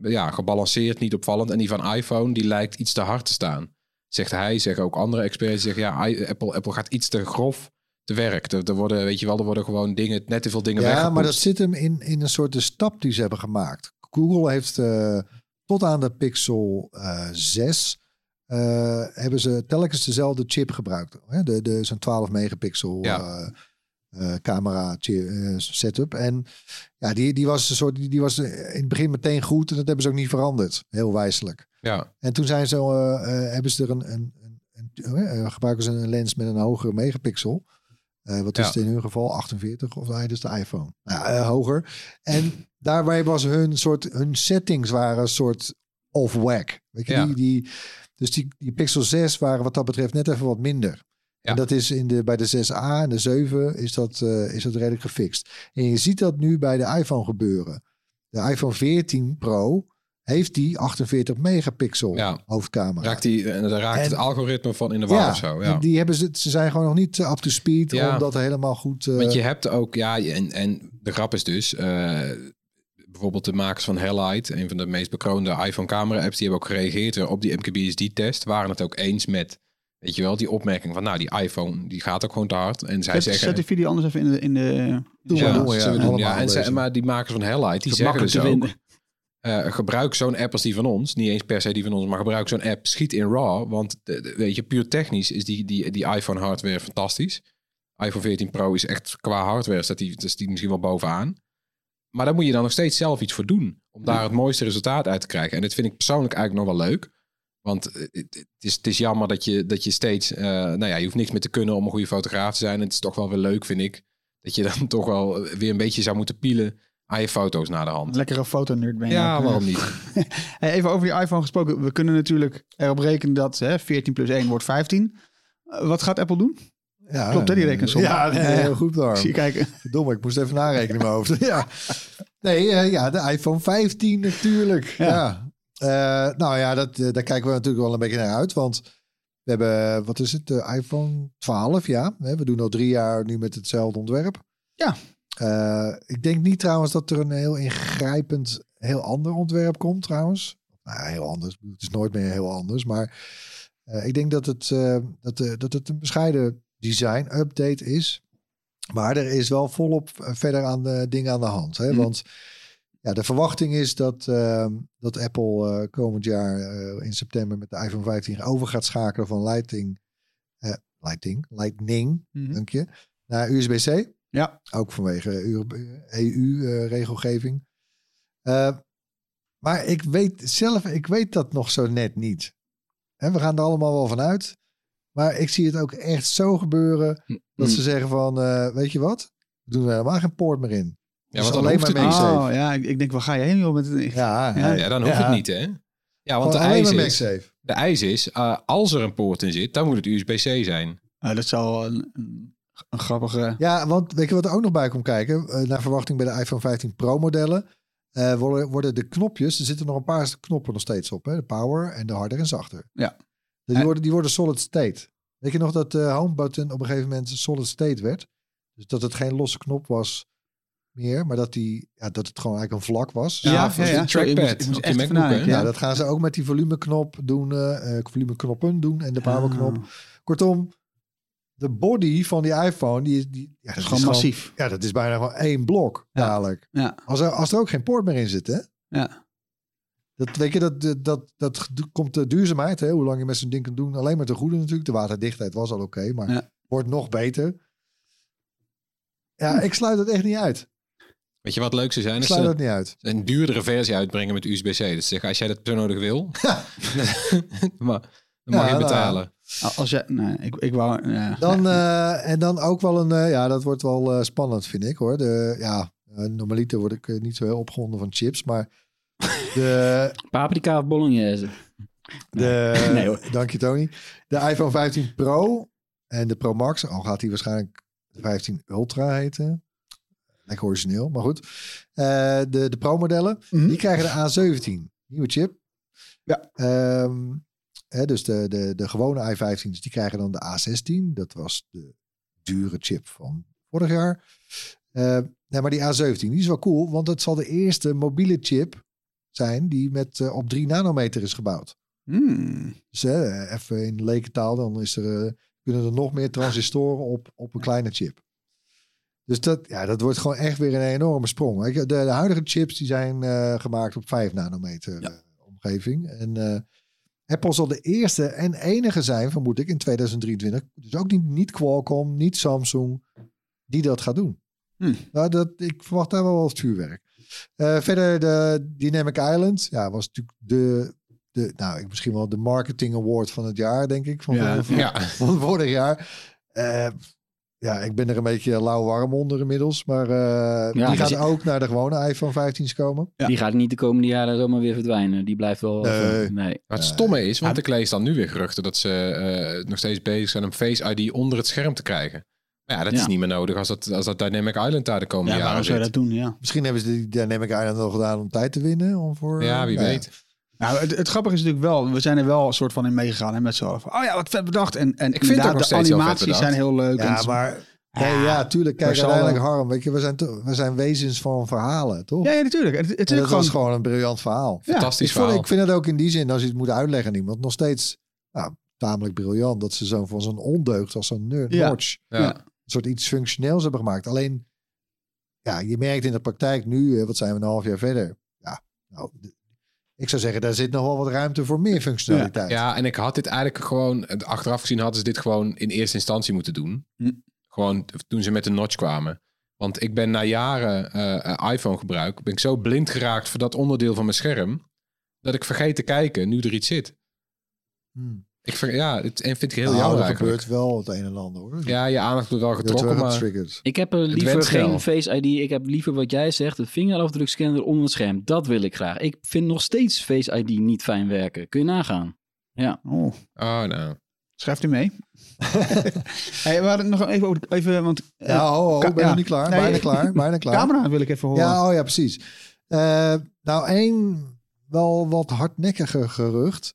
Ja, gebalanceerd, niet opvallend. En die van iPhone, die lijkt iets te hard te staan. Zegt hij, zeggen ook andere experts. Zeggen ja, Apple, Apple gaat iets te grof te werk. Er, er worden, weet je wel, er worden gewoon dingen, net te veel dingen ja, maar dat zit hem in, in een soort de stap die ze hebben gemaakt. Google heeft eh, tot aan de Pixel eh 6 eh, hebben ze telkens dezelfde chip gebruikt. Hè? De, de, Zo'n 12 megapixel Ja. Eh, eh, camera eh, setup. En ja, die, die was een soort, die, die was in het begin meteen goed en dat hebben ze ook niet veranderd. Heel wijselijk. Ja, En toen zijn ze, eh, eh, hebben ze er een, een, een, een eh, gebruiken ze een lens met een hogere megapixel. Eh, wat is Ja. het in hun geval? 48 of nee, is de iPhone. Nou, ja, eh, hoger. En daarbij was hun soort, hun settings waren een soort off whack. Weet je, Ja. die, die, dus die, die Pixel 6 waren wat dat betreft net even wat minder. Ja. En dat is in de, bij de 6A en de 7 is dat, eh, is dat redelijk gefixt. En je ziet dat nu bij de iPhone gebeuren. De iPhone 14 Pro heeft die 48 megapixel Ja. hoofdcamera. raakt, die, en daar raakt En- het algoritme van in de war ja, of zo. Ja. die hebben ze, ze zijn gewoon nog niet up to speed Ja. om dat helemaal goed... eh, Want je hebt ook, ja, en, en de grap is dus, eh, bijvoorbeeld de makers van Hellite, een van de meest bekroonde iPhone camera apps, die hebben ook gereageerd op die MKBSD-test. Waren het ook eens met, weet je wel, die opmerking van, nou, die iPhone, die gaat ook gewoon te hard. En zij Zet, zeggen... zet die video anders even in de... In de ja, ja, doen, ja. allemaal En zij- lezen. maar die makers van Hellite, die zeggen dus ook... eh, gebruik zo'n app als die van ons. Niet eens per se die van ons, maar gebruik zo'n app. Schiet in RAW. Want de- de- weet je, puur technisch is die, die, die iPhone hardware fantastisch. iPhone 14 Pro is echt qua hardware staat die, is die misschien wel bovenaan. Maar daar moet je dan nog steeds zelf iets voor doen. Om daar het mooiste resultaat uit te krijgen. En dit vind ik persoonlijk eigenlijk nog wel leuk. Want eh, het, is, het is jammer dat je, dat je steeds... eh, nou ja, je hoeft niks meer te kunnen om een goede fotograaf te zijn. En het is toch wel weer leuk, vind ik. Dat je dan toch wel weer een beetje zou moeten pielen aan je foto's naar de hand. lekkere fotonerd ben je Ja, ook, eh. waarom niet? Hey, even over die iPhone gesproken. We kunnen natuurlijk erop rekenen dat hè, 14 plus 1 wordt 15. Eh, wat gaat Apple doen? Ja, Klopt, hè, die rekensom? Ja, nee, heel goed daar. Zie je kijken. Verdomme, ik moest even narekenen in mijn hoofd. ja. Nee, eh, ja, de iPhone 15 natuurlijk. Ja. Eh, nou ja, dat, eh, daar kijken we natuurlijk wel een beetje naar uit. Want we hebben, wat is het, de iPhone 12, ja. We doen al drie jaar nu met hetzelfde ontwerp. Ja. Eh, ik denk niet trouwens dat er een heel ingrijpend, heel ander ontwerp komt trouwens. Nou, heel anders. Het is nooit meer heel anders. Maar eh, ik denk dat het, eh, dat, eh, dat het een bescheiden design update is. Maar er is wel volop eh, verder aan de dingen aan de hand. Hè? Mhm. Want ja, de verwachting is dat, ehm, dat Apple eh, komend jaar eh, in september met de iPhone 15 over gaat schakelen van Lightning, eh, Lightning, dank je, naar USB-C. Ja. Ook vanwege EU-regelgeving. Eh, maar ik weet zelf, ik weet dat nog zo net niet. En we gaan er allemaal wel van uit. Maar ik zie het ook echt zo gebeuren dat ze zeggen van, weet je wat? We doen er helemaal geen poort meer in. Ja, Dus want dan alleen hoeft maar het niet. MagSafe. Oh ja, ik, ik denk, waar ga je heen joh? Met het, Ja, Ja, Ja, dan hoeft Ja. het niet, hè? Ja, want de eis, is, de eis is, eh, als er een poort in zit, dan moet het USB-C zijn. Ah, dat zou een, een, een grappige... Ja, want weet je wat er ook nog bij komt kijken? Eh, naar verwachting bij de iPhone 15 Pro modellen eh, worden, worden de knopjes, er zitten nog een paar knoppen nog steeds op. Hè? De power en de harder en zachter. Ja. Die, En- worden, die worden solid state. Weet je nog dat de home button op een gegeven moment solid state werd? Dus dat het geen losse knop was meer, maar dat, die, ja, dat het gewoon eigenlijk een vlak was. Ja, ja, ja. Trackpad moest echt MacBook, Ja, dat gaan ze ook met die volumeknop doen, eh eh, volumeknoppen doen en de powerknop. Ah, Kortom, de body van die iPhone, die, is- die ja, dat is gewoon massief. Ja, dat is bijna gewoon één blok Ja. dadelijk. Ja, Als er, als er ook geen poort meer in zit, hè? ja. Dat, weet je, dat, dat, dat, dat komt de duurzaamheid, hè? hoe lang je met zo'n ding kan doen. Alleen maar te goede natuurlijk. De waterdichtheid was al oké, maar Ja. wordt nog beter. Ja, ik sluit het echt niet uit. Weet je wat leuk zou zijn? Sluit ze het niet uit. een duurdere versie uitbrengen met USB-C. Dus zeggen, als jij dat zo nodig wil, maar, dan mag Ja, je nou, betalen. Als jij, nee, ik, ik wou... ja. Dan, eh, en dan ook wel een, eh, ja, dat wordt wel eh, spannend, vind ik hoor. De, ja, normaliter word ik niet zo heel opgewonden van chips, maar de, Paprika of bolognese? de Nee, hoor. dank je Tony. De iPhone 15 Pro en de Pro Max, al gaat die waarschijnlijk de 15 Ultra heten. Lekker origineel, maar goed. Eh, de, de Pro modellen, Mhm. die krijgen de A17, nieuwe chip. Ja. Ehm, hè, dus de, de, de gewone i15's, die krijgen dan de A16. Dat was de dure chip van vorig jaar. Eh, nee, maar die A17, die is wel cool, want het zal de eerste mobiele chip zijn die met eh, op 3 nanometer is gebouwd. Hmm. Dus hè, even in lekentaal, dan is er, eh, kunnen er nog meer transistoren op, op een kleine chip. Dus dat, ja, dat wordt gewoon echt weer een enorme sprong. De, de huidige chips die zijn eh, gemaakt op 5 nanometer Ja. eh, omgeving. En eh, Apple zal de eerste en enige zijn, vermoed ik, in 2023. Dus ook niet, niet Qualcomm, niet Samsung, die dat gaat doen. Hmm. Nou, dat, ik verwacht daar wel wat vuurwerk. Verder de Dynamic Island. Ja, was natuurlijk de, de nou, ik misschien wel de marketing award van het jaar, denk ik. Van, Ja. van, Ja. van vorig jaar. Eh, ja, ik ben er een beetje lauw warm onder inmiddels. Maar eh, die gaat ook naar de gewone iPhone 15's komen. Ja. Die gaat niet de komende jaren zomaar weer verdwijnen. Die blijft wel... Nee. nee. Maar het stomme is, want ik lees dan nu weer geruchten dat ze eh, nog steeds bezig zijn om Face ID onder het scherm te krijgen. Maar ja, dat is niet meer nodig als dat, als dat Dynamic Island daar de komende Ja, waarom jaren zou je zit. dat doen? Ja. Misschien hebben ze die Dynamic Island al gedaan om tijd te winnen. Om voor, Ja, wie weet. Nou, het, het grappige is natuurlijk wel, we zijn er wel een soort van in meegegaan hè, met z'n allen. van, Oh ja, wat vet bedacht. En, en het ook inderdaad, nog de animaties zijn heel leuk. Ja, en, maar ja, tuurlijk. Kijk, uiteindelijk Harm, weet je, we zijn, we zijn wezens van verhalen, toch? Ja, ja natuurlijk. Het, het is gewoon... was gewoon een briljant verhaal. Ja, Fantastisch Ik, vond, verhaal. ik vind het ook in die zin, als je het moet uitleggen aan iemand, nog steeds nou, tamelijk briljant. Dat ze zo van zo'n ondeugd als zo'n nerd Ja. notch ja. ja. een soort iets functioneels hebben gemaakt. Alleen, ja, je merkt in de praktijk nu, wat zijn we een half jaar verder? Ja, nou, ik zou zeggen, daar zit nog wel wat ruimte voor meer functionaliteit. Ja, en ik had dit eigenlijk gewoon... Achteraf gezien hadden ze dit gewoon in eerste instantie moeten doen. Hm. Gewoon toen ze met de notch kwamen. Want ik ben na jaren eh, iPhone gebruik... ben ik zo blind geraakt voor dat onderdeel van mijn scherm... dat ik vergeet te kijken nu er iets zit. Hmm. Ik ver, ja, het en vind ik heel Nou, jammer er gebeurt wel het een en ander hoor. Ja, je aandacht wordt wel getrokken, maar... Ik heb er liever went geen. Face ID. Ik heb liever wat jij zegt, een vingerafdrukscanner onder het scherm. Dat wil ik graag. Ik vind nog steeds Face ID niet fijn werken. Kun je nagaan. Ja. Oh, Oh, nou. schrijft u mee. hey, we hadden het nog even over... Even, want eh, Ja, oh, oh, ben je ja. nog niet klaar? Nee. Bijna klaar, bijna klaar. camera wil ik even horen. Ja, oh ja, precies. Eh, nou, één wel wat hardnekkiger gerucht.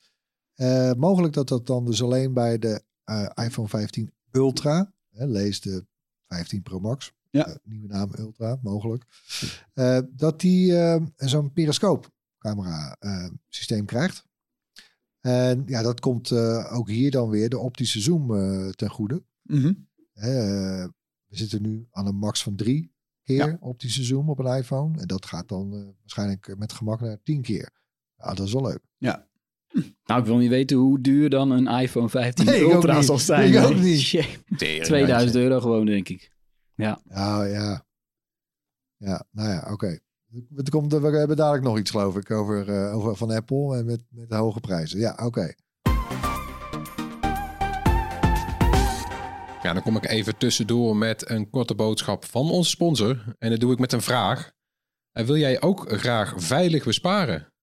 Eh, mogelijk dat dat dan dus alleen bij de eh, iPhone 15 Ultra, hè, lees de 15 Pro Max, Ja. eh, nieuwe naam Ultra, mogelijk, dat die zo'n periscoopcamera systeem krijgt. En ja, dat komt ook hier dan weer de optische zoom ten goede. Mhm. We zitten nu aan een max van drie keer optische zoom op een iPhone. En dat gaat dan waarschijnlijk met gemak naar tien keer. Ja, dat is wel leuk. Nou, ik wil niet weten hoe duur dan een iPhone 15 Nee, ik ook Ultra zal zijn. Ik ook niet. Jee, 2000 euro gewoon, denk ik. Ja, ja. Ja, nou ja, oké. Het komt, we hebben dadelijk nog iets, geloof ik, over, eh, over van Apple en met, met de hoge prijzen. Ja, oké. Ja, dan kom ik even tussendoor met een korte boodschap van onze sponsor. En dat doe ik met een vraag. En wil jij ook graag veilig besparen?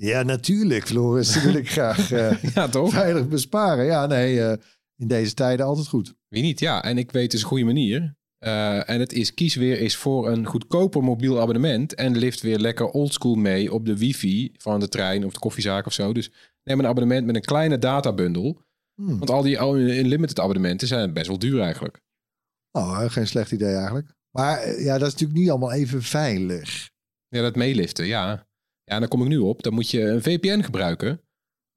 Ja, natuurlijk, Floris. Dat wil ik graag eh, Ja, toch? veilig besparen. Ja, nee, eh, in deze tijden altijd goed. Wie niet? Ja, en ik weet dus een goede manier. Eh, en het is kies weer is voor een goedkoper mobiel abonnement. En lift weer lekker oldschool mee op de wifi van de trein of de koffiezaak of zo. Dus neem een abonnement met een kleine databundel. Hmm. Want al die unlimited abonnementen zijn best wel duur eigenlijk. Oh, geen slecht idee eigenlijk. Maar ja, dat is natuurlijk niet allemaal even veilig. Ja, dat meeliften, ja. Ja, en dan kom ik nu op. Dan moet je een VPN gebruiken.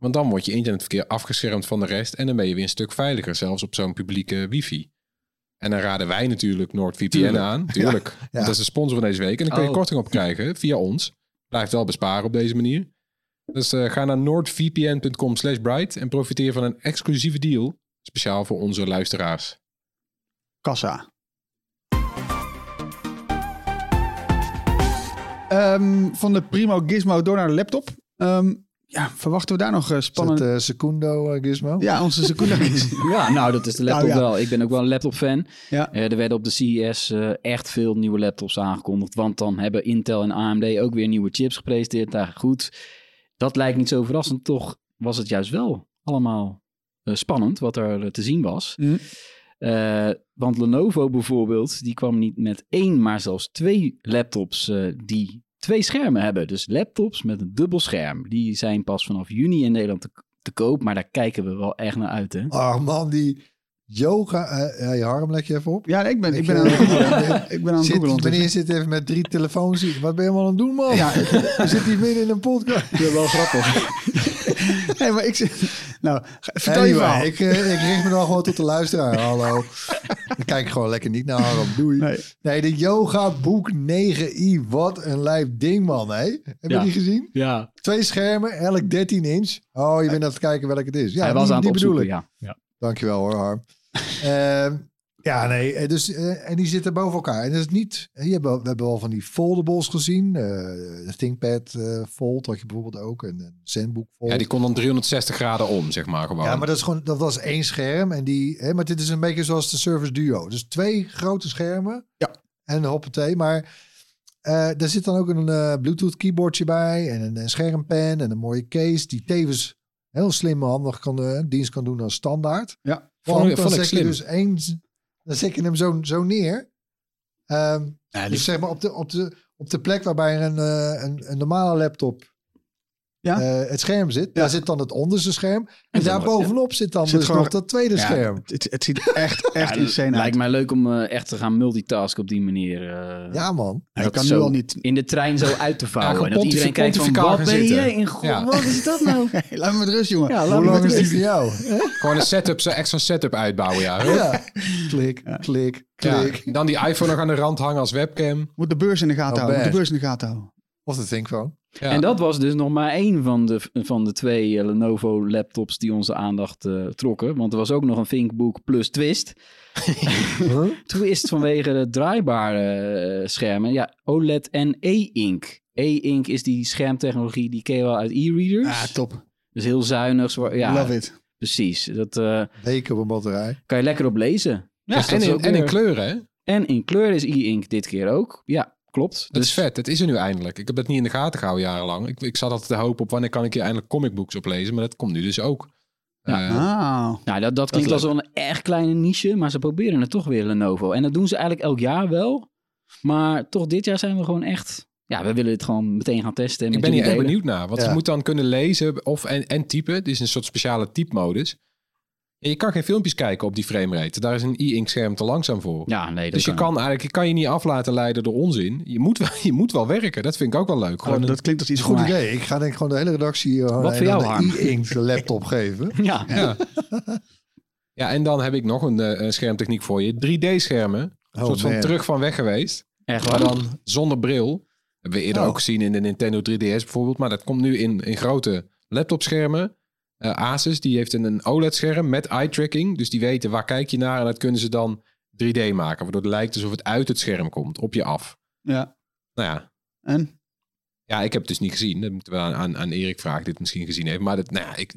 Want dan wordt je internetverkeer afgeschermd van de rest. En dan ben je weer een stuk veiliger, zelfs op zo'n publieke wifi. En dan raden wij natuurlijk NordVPN aan. Tuurlijk. Dat is de sponsor van deze week. En dan kun je Oh. korting op krijgen via ons. Blijft wel besparen op deze manier. Dus eh, ga naar noordvpn.com slash bright en profiteer van een exclusieve deal. Speciaal voor onze luisteraars. Kassa. Ehm, van de Primo Gizmo door naar de laptop. Ehm, ja, verwachten we daar nog eh, spannend... het eh, Secundo, eh, Gizmo? ja, onze seconde. Ja, nou, dat is de laptop Nou, ja. wel. Ik ben ook wel een laptop-fan. Ja. Er werden op de CES eh, echt veel nieuwe laptops aangekondigd. Want dan hebben Intel en AMD ook weer nieuwe chips gepresenteerd. Daar goed. Dat lijkt niet zo verrassend. Toch was het juist wel allemaal eh, spannend wat er te zien was. Mhm. Eh, want Lenovo bijvoorbeeld, die kwam niet met één, maar zelfs twee laptops eh, die twee schermen hebben. Dus laptops met een dubbel scherm. Die zijn pas vanaf juni in Nederland te, te koop. Maar daar kijken we wel echt naar uit, hè? Oh man, die yoga... eh ja, je harm leg je even op. Ja, ik ben, ik Ik, ben aan het googlen. Ik ben aan het googlen. meneer zit even met drie telefoons. Wat ben je allemaal aan het doen, man? Ja. We zitten hier midden in een podcast. Dat is wel grappig. Nee, maar ik zit... Nou, vertel je verhaal. ik, eh, ik richt me dan gewoon tot de luisteraar. Hallo. Ik kijk gewoon lekker niet naar Harm. Doei. Nee, Nee. de Yoga Book 9i. Wat een lijf ding, man. Hè? Heb je Ja. die gezien? Ja, Twee schermen, elk 13 inch. Oh, je bent aan het kijken welke het is. Ja, hij was die, aan het die bedoel opzoeken, ik. ja. ja. Dankjewel hoor, Harm. Ehm, ja, nee, eh, dus, eh, en die zitten boven elkaar. En dat is niet, eh, je hebt we hebben wel van die foldables gezien. de ThinkPad Fold had je bijvoorbeeld ook. En een ZenBook Fold. Ja, die kon dan 360 graden om, zeg maar gewoon. Ja, maar dat, is gewoon, dat was één scherm. En die, hè, maar dit is een beetje zoals de Surface Duo. Dus twee grote schermen. Ja. En hoppatee. Maar daar zit dan ook een Bluetooth keyboardje bij. En een, een schermpen en een mooie case. Die tevens heel slim en handig kan, dienst kan doen als standaard. Ja. Vond- dan vond ik slim. dus één... Dan zet je hem zo, zo neer. Ehm, Ja, dus zeg maar op de, op de, op de plek waarbij een, eh, een, een normale laptop Ja. eh, het scherm zit. Ja. Daar zit dan het onderste scherm. En dan daar bovenop zit dan Zit dus gewoon- nog dat tweede Ja, scherm. Het, het ziet echt, echt Ja, insane uit. Lijkt mij leuk om eh, echt te gaan multitasken op die manier. eh, Ja, man. Dat kan nu al niet... in de trein zo uit te vouwen. En dat iedereen kijkt van, wat ben je in god, Ja. wat is dat nou? Hey, laat me met rust, jongen. Ja, laat Hoe lang is die voor jou? Gewoon een setup, zo extra setup uitbouwen, ja. Klik, klik, Ja, klik. Dan die iPhone nog aan de rand hangen als webcam. Moet de beurs in de gaten Oh, houden. Moet de beurs in de gaten houden. Of de ThinkPhone. Ja. En dat was dus nog maar één van de, van de twee eh, Lenovo laptops die onze aandacht eh, trokken. Want er was ook nog een ThinkBook Plus Twist. Twist vanwege de draaibare eh, schermen. Ja, OLED en E-Ink. E-Ink is die schermtechnologie, die ken je wel uit e-readers. Ah, top. Dus heel zuinig. Ja, Love it. precies. Dat eh, Weken op een batterij. kan je lekker op lezen. Ja, Dus en, in, kleuren, hè? En in kleur is e-ink dit keer ook. Ja, klopt. Dat Dus is vet. Het is er nu eindelijk. Ik heb dat niet in de gaten gehouden jarenlang. Ik, ik zat altijd te hopen op wanneer kan ik hier eindelijk comicbooks oplezen. Maar dat komt nu dus ook. Ja. Eh, Ah. Nou, dat, dat klinkt is als wel een erg kleine niche, maar ze proberen het toch weer Lenovo. En dat doen ze eigenlijk elk jaar wel. Maar toch dit jaar zijn we gewoon echt... Ja, we willen het gewoon meteen gaan testen. en ik ben hier delen. benieuwd naar. Want Ja. je moet dan kunnen lezen of en, en typen. Het is een soort speciale typemodus. Je kan geen filmpjes kijken op die framerate. Daar is een e-ink scherm te langzaam voor. Ja, nee, dat dus je kan eigenlijk je kan je niet af laten leiden door onzin. Je moet wel, je moet wel werken. Dat vind ik ook wel leuk. Gewoon Oh, een- dat klinkt als iets Goed idee. Ik ga denk ik gewoon de hele redactie uh, Wat voor jou, een e-ink laptop geven. Ja, ja. ja, en dan heb ik nog een eh, schermtechniek voor je. 3D-schermen. Een Oh, soort van man. terug van weg geweest. echt Maar dan zonder bril. Hebben we eerder Oh. ook gezien in de Nintendo 3DS bijvoorbeeld. Maar dat komt nu in, in grote laptopschermen. Eh, Asus die heeft een, een OLED-scherm met eye-tracking. Dus die weten waar kijk je naar. En dat kunnen ze dan 3D maken. Waardoor het lijkt alsof het uit het scherm komt. Op je af. Ja. Nou ja. En? Ja, ik heb het dus niet gezien. Dat moeten we aan, aan, aan Erik vragen. die Dit misschien gezien heeft. Maar dat, nou ja, ik,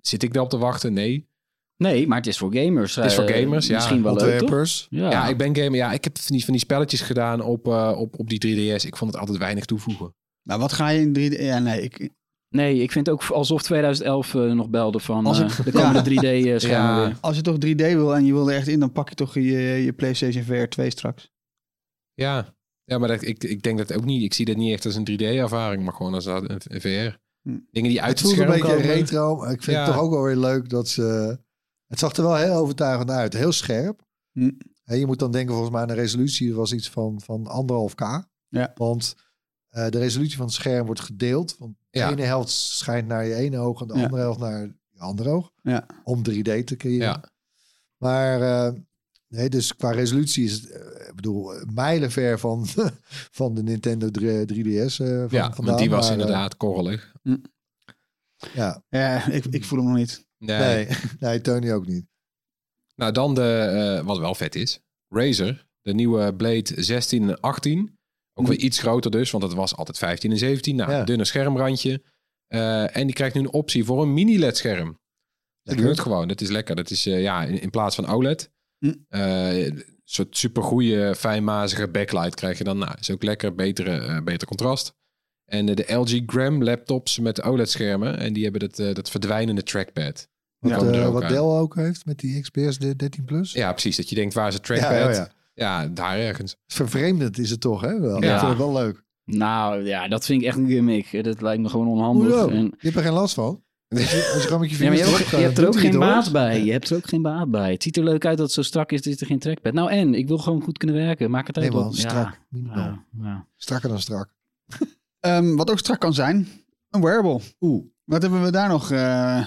zit ik daarop te wachten? Nee. Nee, maar het is voor gamers. Het is voor eh, gamers, ja. Misschien wel leuk. Ja. Ja, ik ben gamer. Ja, ik heb van die, van die spelletjes gedaan op, eh, op, op die 3DS. Ik vond het altijd weinig toevoegen. Nou, wat ga je in 3D... Ja, nee, ik... Nee, ik vind ook alsof 2011 eh, nog belde van Als eh, de komende Ja. 3D-schermen Ja. weer. Als je toch 3D wil en je wil er echt in, dan pak je toch je, je PlayStation VR 2 straks. Ja, ja maar dat, ik, ik denk dat ook niet. Ik zie dat niet echt als een 3D-ervaring, maar gewoon als een, een VR. Hm. Dingen die uit Het het, voelt een beetje komen. retro. maar Ik vind Ja. het toch ook wel weer leuk dat ze... Het zag er wel heel overtuigend uit. Heel scherp. Hm. En je moet dan denken volgens mij aan de resolutie was iets van, van anderhalf k. Ja. Want eh, de resolutie van het scherm wordt gedeeld. Want de Ja. ene helft schijnt naar je ene oog en de Ja. andere helft naar je andere oog. Ja. Om 3D te creëren. Ja. Maar eh, nee, dus qua resolutie is het, eh, ik bedoel, mijlenver van, van de Nintendo 3DS. eh van, Ja, vandaan, want die was maar, inderdaad korrelig. ja, Ja, ik, ik voel hem nog niet. Nee. nee, nee, Tony ook niet. Nou, dan de, eh, wat wel vet is. Razer, de nieuwe Blade 16 en 18. Ook weer iets groter dus, want het was altijd 15 en 17. Nou, Ja. dunne schermrandje. Eh, en die krijgt nu een optie voor een mini-LED-scherm. Dat gebeurt gewoon, dat is lekker. Dat is eh, ja, in, in plaats van OLED. Hm. eh, een soort supergoeie, fijnmazige backlight krijg je dan. Nou, is ook lekker, betere, eh, beter contrast. En eh, de LG Gram laptops met OLED-schermen. En die hebben dat, eh, dat verdwijnende trackpad. Wat, eh, ook wat. Dell ook heeft met die XPS 13 Plus. Ja, precies. Dat je denkt, waar is het Ja, trackpad? ja, Ja, ja. daar ergens. Vervreemdend is het toch, hè? Wel. Ja. Ik vind het wel leuk. Nou ja, dat vind ik echt een gimmick. Dat lijkt me gewoon onhandig. Hoezo? En, Je hebt er geen last van. Als je, ja, je, hebt je hebt er ook geen baat bij. Je hebt er ook geen baat bij. Het ziet er leuk uit dat het zo strak is, is er geen trackpad. Nou en, ik wil gewoon goed kunnen werken. Maak het uit. Nee man, wat- strak. Ja, ja. Strakker dan strak. Ehm, wat ook strak kan zijn, een wearable. Oeh. Wat hebben we daar nog? eh,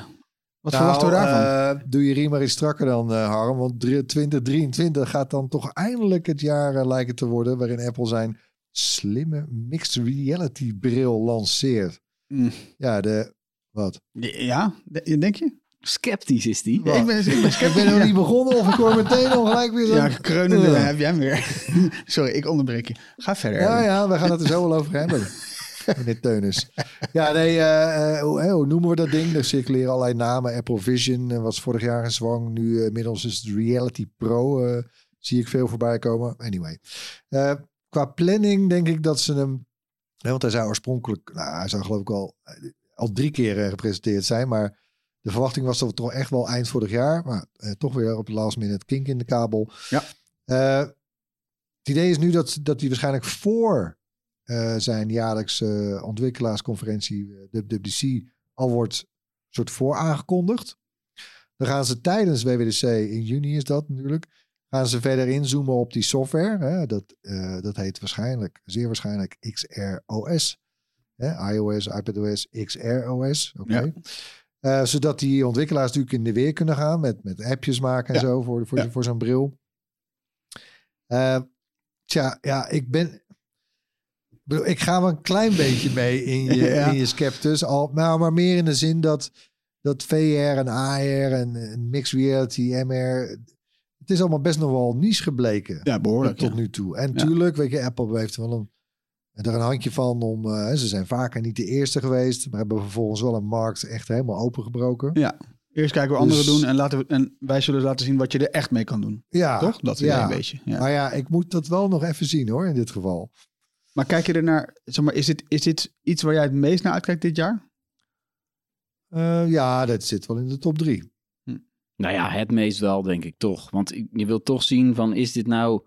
wat Nou, verwachten we daarvan? eh, doe je riem maar iets strakker dan, eh, Harm. Want drie- 2023 gaat dan toch eindelijk het jaar eh, lijken te worden... waarin Apple zijn slimme mixed reality bril lanceert. Mm. Ja, de... Wat? ja, de- denk je? Sceptisch is die. Wat? Ik ben, ik ben Ik sceptisch. ben nog niet begonnen of ik hoor meteen al gelijk weer zo... Ja, kreunende Ja. heb jij hem weer. Sorry, ik onderbreek je. Ga verder. Ja, ja, we gaan het er zo wel over hebben. Meneer Teunus. Ja, nee, eh, eh, hoe, hoe noemen we dat ding? Er circuleren allerlei namen. Apple Vision eh, was vorig jaar een zwang. Nu eh, inmiddels is het Reality Pro. zie ik veel voorbij komen. Anyway. Qua planning denk ik dat ze hem... want hij zou oorspronkelijk... Nou, hij zou geloof ik al, al drie keer gepresenteerd zijn. Maar de verwachting was dat het toch echt wel eind vorig jaar. Maar toch weer op de last minute kink in de kabel. Ja. Het idee is nu dat, dat hij waarschijnlijk voor zijn jaarlijkse ontwikkelaarsconferentie, eh, WWDC, al wordt soort voor aangekondigd. Dan gaan ze tijdens WWDC, in juni is dat natuurlijk, gaan ze verder inzoomen op die software. Hè? Dat, eh, dat heet waarschijnlijk, zeer waarschijnlijk XROS. Hè? iOS, iPadOS, XROS. Oké. Ja. Eh, zodat die ontwikkelaars natuurlijk in de weer kunnen gaan met, met appjes maken en Ja. zo voor, voor, Ja. voor zo'n bril. Eh, tja, ja, ik ben. Ik ga wel een klein beetje mee in je, Ja. in je sceptus. Al, maar, maar meer in de zin dat, dat VR en AR en, en mixed reality, MR. Het is allemaal best nog wel niche gebleken. Ja, behoorlijk. tot ja. nu toe. En tuurlijk, weet je, Apple heeft wel een, er een handje van om. eh, ze zijn vaker niet de eerste geweest, maar hebben vervolgens wel een markt echt helemaal opengebroken. Ja. Eerst kijken wat anderen Dus- doen en, laten we, en wij zullen laten zien wat je er echt mee kan doen. Ja, Toch? Dat is ja. een beetje. Ja. Maar ja, ik moet dat wel nog even zien hoor, in dit geval. Maar kijk je er naar, zeg maar, is dit, is dit iets waar jij het meest naar uitkijkt dit jaar? Eh, ja, dat zit wel in de top drie. Nou ja, het meest wel, denk ik toch. Want ik- je wilt toch zien van, is dit nou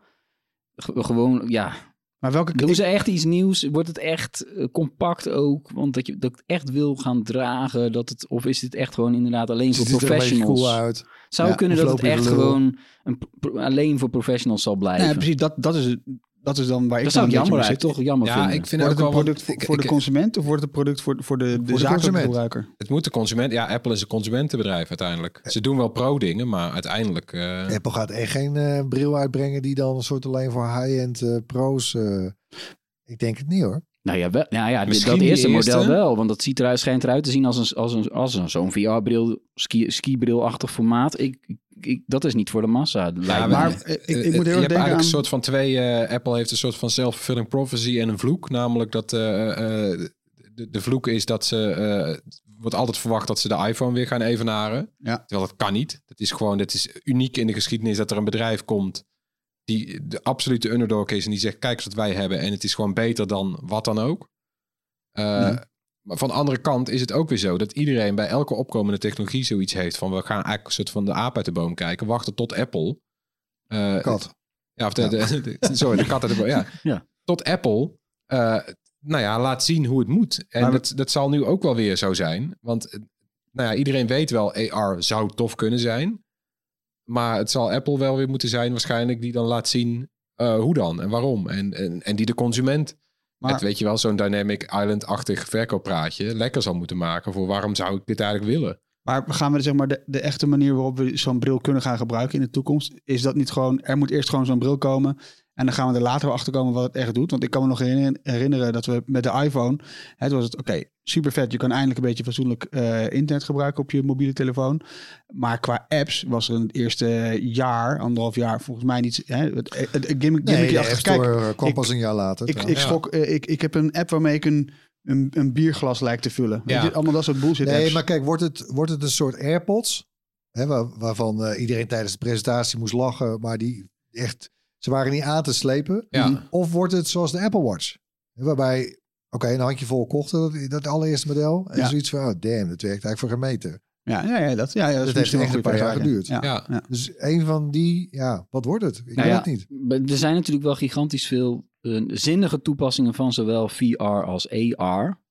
ge- gewoon, ja... Maar welke... Doen ze echt iets nieuws? Wordt het echt eh, compact ook? Want dat je dat echt wil gaan dragen, dat het, of is dit echt gewoon inderdaad alleen voor Ziet er een beetje professionals? cool uit. Zou Ja, kunnen dat het echt gewoon een, alleen voor professionals zal blijven. Nee, precies. Dat, dat, is, het- dat is dan waar ik dat dan jammer uit, zit. toch jammer Ja, vinden. ik vind Wordt ook het een wel... product voor, ik- voor de consument of wordt het een product voor, voor de, de, de zakelijke consument. gebruiker? Het moet de consument... Ja, Apple is een consumentenbedrijf uiteindelijk. Ze doen wel pro-dingen, maar uiteindelijk... eh, Apple gaat echt geen eh, bril uitbrengen die dan een soort alleen voor high-end eh, pro's. eh, ik denk het niet hoor. Nou ja, wel, nou ja Misschien dat eerste eerste. model wel. Want dat ziet eruit, schijnt eruit te zien als, een, als, een, als een, zo'n VR-bril, ski, skibrilachtig formaat. Ik, ik, dat is niet voor de massa. Ja, maar ik- ik moet je heel erg hebt denken eigenlijk aan- een soort van twee... eh, Apple heeft een soort van self-fulfilling prophecy en een vloek. Namelijk dat eh, eh, de, de vloek is dat ze... eh, wordt altijd verwacht dat ze de iPhone weer gaan evenaren. Ja. Terwijl dat kan niet. Dat is gewoon... Dat is uniek in de geschiedenis dat er een bedrijf komt... die de absolute underdog is en die zegt... kijk eens wat wij hebben en het is gewoon beter dan wat dan ook. Eh, Ja. Maar van de andere kant is het ook weer zo dat iedereen bij elke opkomende technologie zoiets heeft van we gaan eigenlijk een soort van de aap uit de boom kijken, wachten tot Apple. Kat. ja, of de, de- de- sorry, de kat uit de boom. Ja. Ja. Tot Apple, eh, nou ja, laat zien hoe het moet. En Maar we- dat, dat zal nu ook wel weer zo zijn. Want eh, nou ja, iedereen weet wel, AR zou tof kunnen zijn. Maar het zal Apple wel weer moeten zijn waarschijnlijk die dan laat zien hoe dan en waarom. En, en, en die de consument, Maar- het, weet je wel, zo'n Dynamic Island-achtig verkooppraatje lekker zal moeten maken voor waarom zou ik dit eigenlijk willen. Maar gaan we zeg maar de, de echte manier waarop we zo'n bril kunnen gaan gebruiken in de toekomst, is dat niet gewoon, er moet eerst gewoon zo'n bril komen en dan gaan we er later wel achter komen wat het echt doet. Want ik kan me nog herinner- herinneren dat we met de iPhone, het was het, oké, super vet, je kan eindelijk een beetje fatsoenlijk eh, internet gebruiken op je mobiele telefoon. Maar qua apps was er in het eerste jaar, anderhalf jaar, volgens mij niet, hè, het, het, het gimmick, Nee, de achter. Kijk, eh, kwam ik- pas een jaar later. ik, ik, eh, ik, ik heb een app waarmee ik een, een, een bierglas lijkt te vullen. Ja. je, allemaal dat soort bullshit Nee, apps. maar kijk, wordt het, wordt het een soort AirPods? Hè, waar- waarvan eh, iedereen tijdens de presentatie moest lachen, maar die echt, ze waren niet aan te slepen. Ja. Of wordt het zoals de Apple Watch? Waarbij, oké, een handjevol kochten, dat, dat allereerste model. En Ja. zoiets van, oh damn, dat werkt eigenlijk voor geen meter. Ja, ja, ja, dat, ja, ja, dat, heeft echt een paar jaar geduurd. Ja. Ja. Dus een van die, ja, wat wordt het? Ik Nou weet ja, het niet. Er zijn natuurlijk wel gigantisch veel eh, zinnige toepassingen van zowel VR als AR.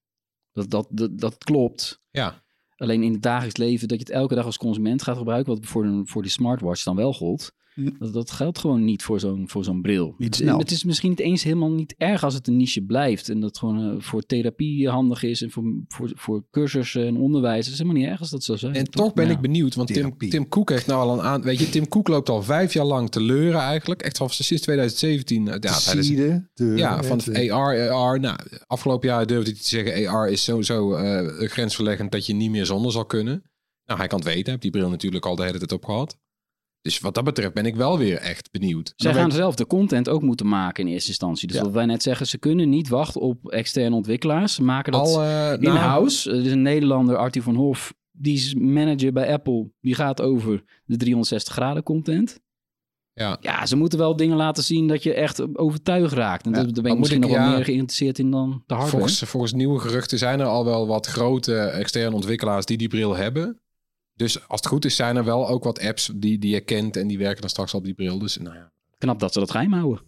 Dat, dat, dat, dat klopt. Ja. Alleen in het dagelijks leven dat je het elke dag als consument gaat gebruiken, wat voor, een, voor die smartwatch dan wel gold. Hm. Dat, dat geldt gewoon niet voor zo'n voor zo'n bril. Niet snel. Het is misschien niet eens helemaal niet erg als het een niche blijft. En dat gewoon eh, voor therapie handig is en voor, voor, voor cursussen en onderwijs. Het is helemaal niet erg als dat zo zijn. En toch ben Ja. ik benieuwd, want Tim, Therapie. Tim Cook heeft nou al een aan. Weet je, Tim Cook loopt al vijf jaar lang te leuren eigenlijk. Echt al sinds 2017. eh, Ja, tijdens, deuren, ja van AR, AR. Nou, afgelopen jaar durfde hij te zeggen: AR is sowieso eh grensverleggend dat je niet meer zonder zal kunnen. Nou, hij kan het weten. Hij heeft die bril natuurlijk al de hele tijd op gehad. Dus wat dat betreft ben ik wel weer echt benieuwd. Zij gaan zelf de content ook moeten maken in eerste instantie. Dus Ja. wat wij net zeggen, ze kunnen niet wachten op externe ontwikkelaars. Ze maken dat eh, nou, in-house. Er is een Nederlander, Artie van Hof, die is manager bij Apple. Die gaat over de 360 graden content. Ja. Ja, ze moeten wel dingen laten zien dat je echt overtuigd raakt. En Ja. daar ben ik misschien ik- nog wel meer geïnteresseerd in dan de hardware. Volgens, volgens nieuwe geruchten zijn er al wel wat grote externe ontwikkelaars die die bril hebben. Dus als het goed is, zijn er wel ook wat apps die, die je kent en die werken dan straks op die bril. Dus nou ja, Knap dat ze dat geheim houden.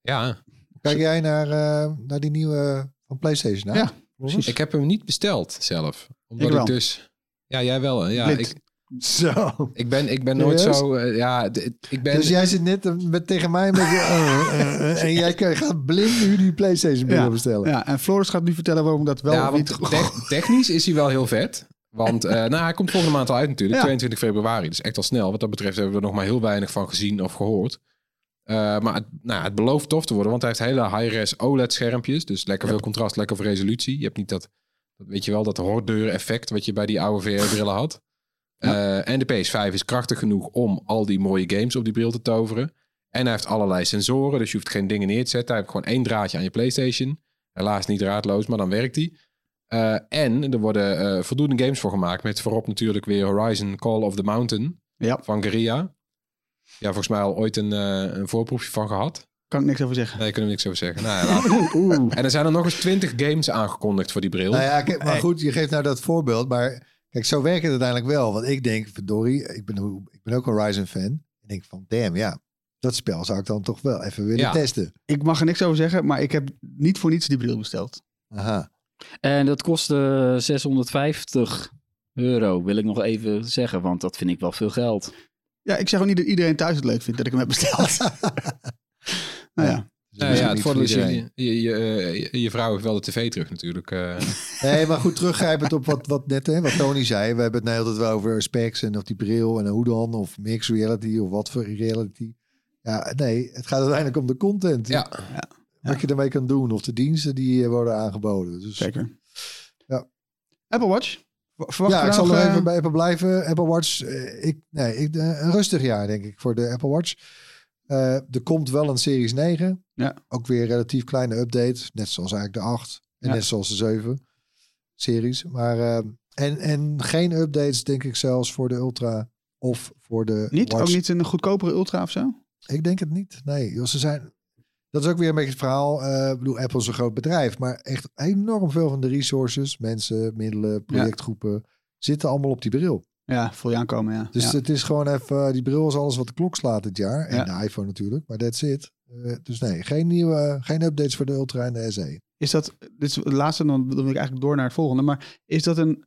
ja Kijk jij naar, eh, naar die nieuwe van PlayStation? hè? Ja, Precies. Ik heb hem niet besteld zelf. Omdat Ik dus... Ja, jij wel. Ja, Blind. ik, Zo. ik ben, ik ben nooit Serieus? zo... eh, ja, ik ben... Dus jij zit net eh, met, tegen mij met je... eh, eh, eh, en jij kan- gaat blind nu die PlayStation Ja. binnen bestellen. Ja, en Floris gaat nu vertellen waarom dat wel ja, of want niet... te- technisch is hij wel heel vet. Want eh, nou, hij komt volgende maand al uit natuurlijk. Ja. 22 februari. Dus echt al snel. Wat dat betreft hebben we er nog maar heel weinig van gezien of gehoord. Eh, maar het, nou, het belooft tof te worden. Want hij heeft hele high-res OLED-schermpjes. Dus lekker veel contrast, lekker veel resolutie. Je hebt niet dat, dat weet je wel, dat hordeur-effect... wat je bij die oude VR-brillen had. Eh, en de PS5 is krachtig genoeg om al die mooie games op die bril te toveren. En hij heeft allerlei sensoren. Dus je hoeft geen dingen neer te zetten. Hij heeft gewoon één draadje aan je PlayStation. Helaas niet draadloos, maar dan werkt hij. Eh, en er worden eh, voldoende games voor gemaakt. Met voorop natuurlijk weer Horizon Call of the Mountain Ja, van Guerrilla. Ja, volgens mij al ooit een, eh, een voorproefje van gehad. kan ik niks over zeggen. Nee, kunnen we niks over zeggen. Nou, ja, Oeh. en er zijn er nog eens 20 games aangekondigd voor die bril. Nou ja, kijk, maar goed, je geeft nou dat voorbeeld. Maar kijk, zo werkt het uiteindelijk wel. Want ik denk, verdorie, ik ben, ik ben ook een Horizon fan. En ik denk van, damn, ja, dat spel zou ik dan toch wel even willen Ja. testen. Ik mag er niks over zeggen, maar ik heb niet voor niets die bril besteld. Aha. En dat kostte 650 euro, wil ik nog even zeggen. Want dat vind ik wel veel geld. Ja, ik zeg ook niet dat iedereen thuis het leuk vindt dat ik hem heb besteld. nou ja. Dus Nou ja, het niet voordeel is, voor je, je, je, eh, je- vrouw heeft wel de tv terug natuurlijk. eh. Nee, maar goed, teruggrijpend op wat, wat net, hè, wat Tony zei. We hebben het nou altijd wel over specs en of die bril en hoe dan. Of mixed reality of wat voor reality. Ja, nee, het gaat uiteindelijk om de content. ja, Wat je ermee kan doen. Of de diensten die eh, worden aangeboden. Dus, Zeker. Ja. Apple Watch? Ver- Verwacht ja, ik zal nog, eh, even bij Apple blijven. Apple Watch, eh, ik, nee, ik, een rustig jaar denk ik voor de Apple Watch. Er komt wel een Series 9. Ja. Ook weer relatief kleine update. Net zoals eigenlijk de 8. En Ja. net zoals de 7 series. Maar, en, en geen updates denk ik zelfs voor de Ultra of voor de Niet? Watch. Ook niet een goedkopere Ultra of zo? Ik denk het niet. Nee, joh, ze zijn. Dat is ook weer een beetje het verhaal. Eh, ik bedoel, Apple is een groot bedrijf, maar echt enorm veel van de resources, mensen, middelen, projectgroepen, zitten allemaal op die bril. Ja, voel je aankomen, ja. Dus ja. het is gewoon even, die bril is alles wat de klok slaat dit jaar. En Ja. de iPhone natuurlijk, maar that's it. Eh, dus nee, geen nieuwe, geen updates voor de Ultra en de SE. Is dat, dit is het laatste, dan wil ik eigenlijk door naar het volgende. Maar is dat een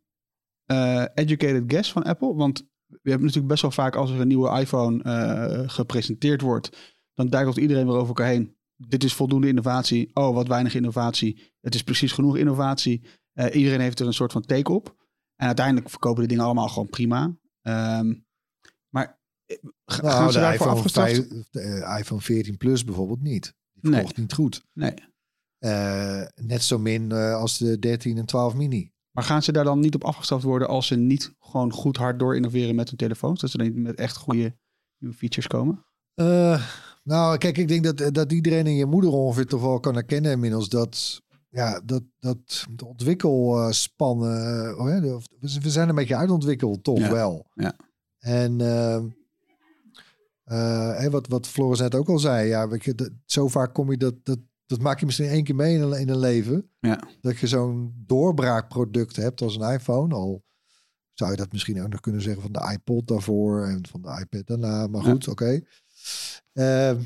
eh, educated guess van Apple? Want we hebben natuurlijk best wel vaak als er een nieuwe iPhone eh, gepresenteerd wordt, dan duikelt iedereen weer over elkaar heen. Dit is voldoende innovatie. Oh, wat weinig innovatie. Het is precies genoeg innovatie. Eh, iedereen heeft er een soort van take op. En uiteindelijk verkopen die dingen allemaal gewoon prima. Ehm, maar eh, ga- gaan Nou, ze de daarvoor iPhone, afgestraft? 5, de, eh, iPhone 14 Plus bijvoorbeeld niet. Die Nee. verkocht niet goed. Nee. Net zo min als de 13 en 12 mini. Maar gaan ze daar dan niet op afgestraft worden als ze niet gewoon goed hard door innoveren met hun telefoons? Dat ze dan niet met echt goede nieuwe features komen? Eh, nou, kijk, ik denk dat, dat iedereen in je moeder ongeveer toch wel kan herkennen inmiddels dat, ja, dat, dat de ontwikkelspannen, eh, oh ja, de- we zijn een beetje uitontwikkeld, toch Ja, wel. ja. En eh, eh, wat, wat Floris net ook al zei, ja, weet je, dat, zo vaak kom je dat, dat, dat maak je misschien één keer mee in een, in een leven. Ja. Dat je zo'n doorbraakproduct hebt als een iPhone. Al zou je dat misschien ook nog kunnen zeggen van de iPod daarvoor en van de iPad daarna. Maar Ja. goed, oké. Ehm, eh,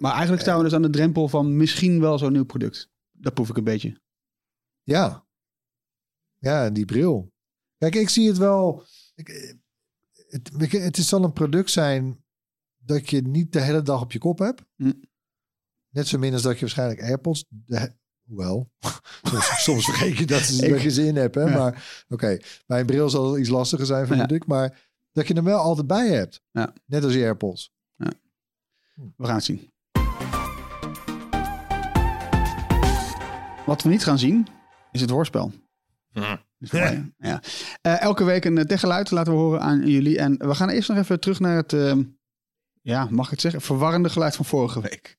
Maar eigenlijk staan we dus aan de drempel van misschien wel zo'n nieuw product. Dat proef ik een beetje. ja. Ja, die bril. Kijk, ik zie het wel. Ik, eh, het, het is zal een product zijn dat je niet de hele dag op je kop hebt. Hm. Net zo min als dat je waarschijnlijk AirPods. De, hoewel, soms, soms vergeet je dat, dat je ze in hebt. Hè? Ja. Maar oké, bij een bril zal iets lastiger zijn, vind Ja. ik. Maar dat je hem wel altijd bij hebt. Ja. Net als je AirPods. We gaan het zien. Wat we niet gaan zien, is het hoorspel. Hè? ja. Eh, elke week een eh, techgeluid laten we horen aan jullie. En we gaan eerst nog even terug naar het, eh, ja, mag ik het zeggen, verwarrende geluid van vorige week.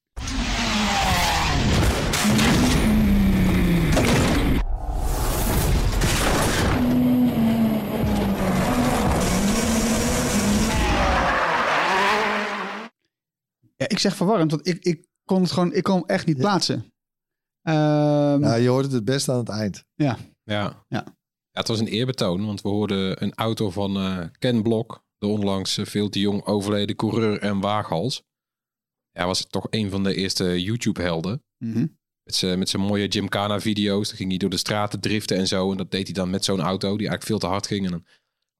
Ik zeg verwarrend, want ik, ik kon het gewoon, ik kon hem echt niet plaatsen. Ehm, Nou, je hoort het het best aan het eind. Ja. Ja. Ja, het was een eerbetoon, want we hoorden een auto van eh, Ken Blok, de onlangs eh, veel te jong overleden coureur en waaghals. ja, was het toch een van de eerste YouTube-helden. Mhm. Met zijn met zijn mooie Gymkhana-video's. Dan ging hij door de straten driften en zo. En dat deed hij dan met zo'n auto die eigenlijk veel te hard ging. En dan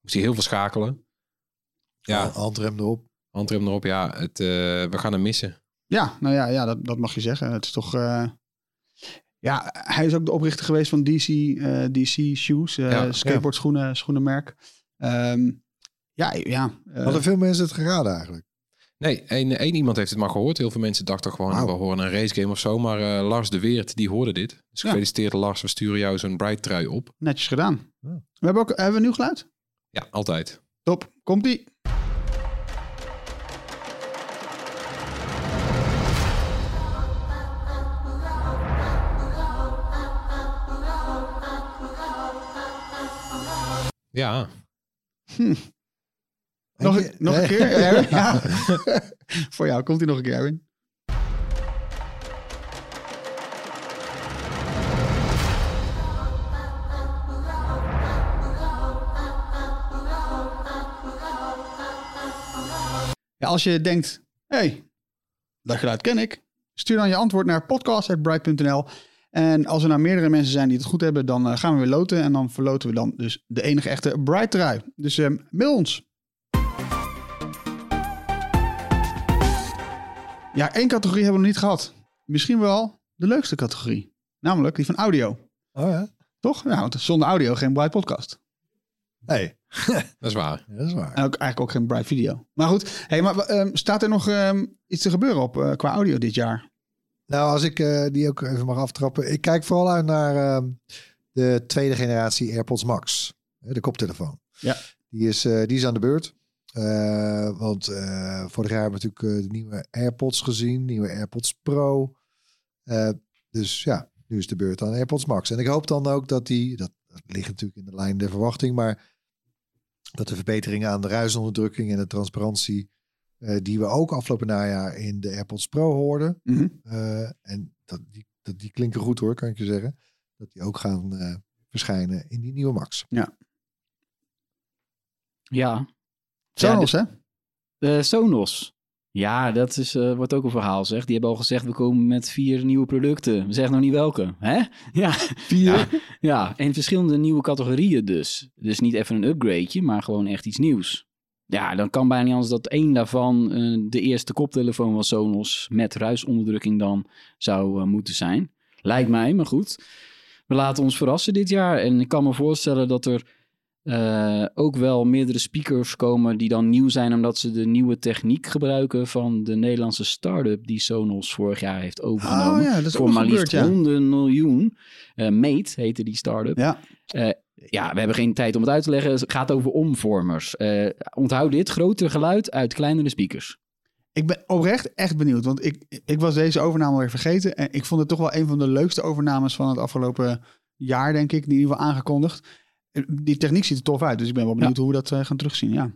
moest hij heel veel schakelen. Ja, Handrem erop. Handrem erop. Ja, het, eh, we gaan hem missen. Ja, nou ja, ja dat, dat mag je zeggen. Het is toch... eh, ja, hij is ook de oprichter geweest van DC, eh, DC Shoes, eh Ja, skateboardschoenen, schoenenmerk. Ehm, ja, ja. Hadden veel mensen het geraden eigenlijk? Nee, één, één iemand heeft het maar gehoord. Heel veel mensen dachten gewoon, we horen een racegame of zo. Maar eh, Lars de Weert, die hoorde dit. Dus Ja. gefeliciteerd Lars, we sturen jou zo'n Bright trui op. netjes gedaan. Ja. We hebben ook hebben we nieuw geluid? Ja, altijd. Top, komt-ie. Ja, Nog, Eentje- een- nog een Nee. keer, Erwin? Ja. Voor jou, komt hij nog een keer, Erwin? Ja, als je denkt, hé, hey, dat geluid ken ik. Stuur dan je antwoord naar podcast.bright.nl. En als er nou meerdere mensen zijn die het goed hebben, dan eh, gaan we weer loten. En dan verloten we dan dus de enige echte Bright trui. Dus eh, mail ons. Ja, één categorie hebben we nog niet gehad. Misschien wel de leukste categorie. Namelijk die van audio. Oh ja? Toch? Ja, want zonder audio geen Bright podcast. Nee, dat is waar. dat is waar. En ook, eigenlijk ook geen Bright video. Maar goed, hey, maar, ehm, staat er nog ehm, iets te gebeuren op eh, qua audio dit jaar? Nou, als ik eh, die ook even mag aftrappen. Ik kijk vooral uit naar ehm, de tweede generatie AirPods Max. De koptelefoon. Ja. Die is, eh, die is aan de beurt. Eh, want vorig jaar hebben we natuurlijk de nieuwe AirPods gezien. Nieuwe AirPods Pro. Dus ja, nu is de beurt aan AirPods Max. En ik hoop dan ook dat die... Dat, dat ligt natuurlijk in de lijn der verwachting. Maar dat de verbeteringen aan de ruisonderdrukking en de transparantie... eh, die we ook afgelopen najaar in de AirPods Pro hoorden... Mhm. eh, en dat, die, dat, die klinken goed hoor, kan ik je zeggen. Dat die ook gaan eh, verschijnen in die nieuwe Max. Ja. Sonos, hè? Eh, Sonos. Ja, dat is, eh, wordt ook een verhaal, zeg. Die hebben al gezegd, we komen met vier nieuwe producten. We zeggen nog niet welke, hè? Ja. Vier. Ja, ja, en verschillende nieuwe categorieën dus. Dus niet even een upgradeje, maar gewoon echt iets nieuws. Ja, dan kan bijna niet anders dat één daarvan eh, de eerste koptelefoon van Sonos met ruisonderdrukking dan zou eh, moeten zijn. Lijkt mij, maar goed. We laten ons verrassen dit jaar. En ik kan me voorstellen dat er eh, ook wel meerdere speakers komen die dan nieuw zijn omdat ze de nieuwe techniek gebruiken van de Nederlandse start-up die Sonos vorig jaar heeft overgenomen. Oh ja, dat is voor maar liefst ja. 100 miljoen. Eh Mate heette die start-up. Ja. Ja, we hebben geen tijd om het uit te leggen. Het gaat over omvormers. Eh, onthoud dit, groter geluid uit kleinere speakers. Ik ben oprecht echt benieuwd, want ik, ik was deze overname weer vergeten. En ik vond het toch wel een van de leukste overnames van het afgelopen jaar, denk ik. In ieder geval aangekondigd. Eh, Die techniek ziet er tof uit, dus ik ben wel benieuwd hoe we dat eh, gaan terugzien. Ja.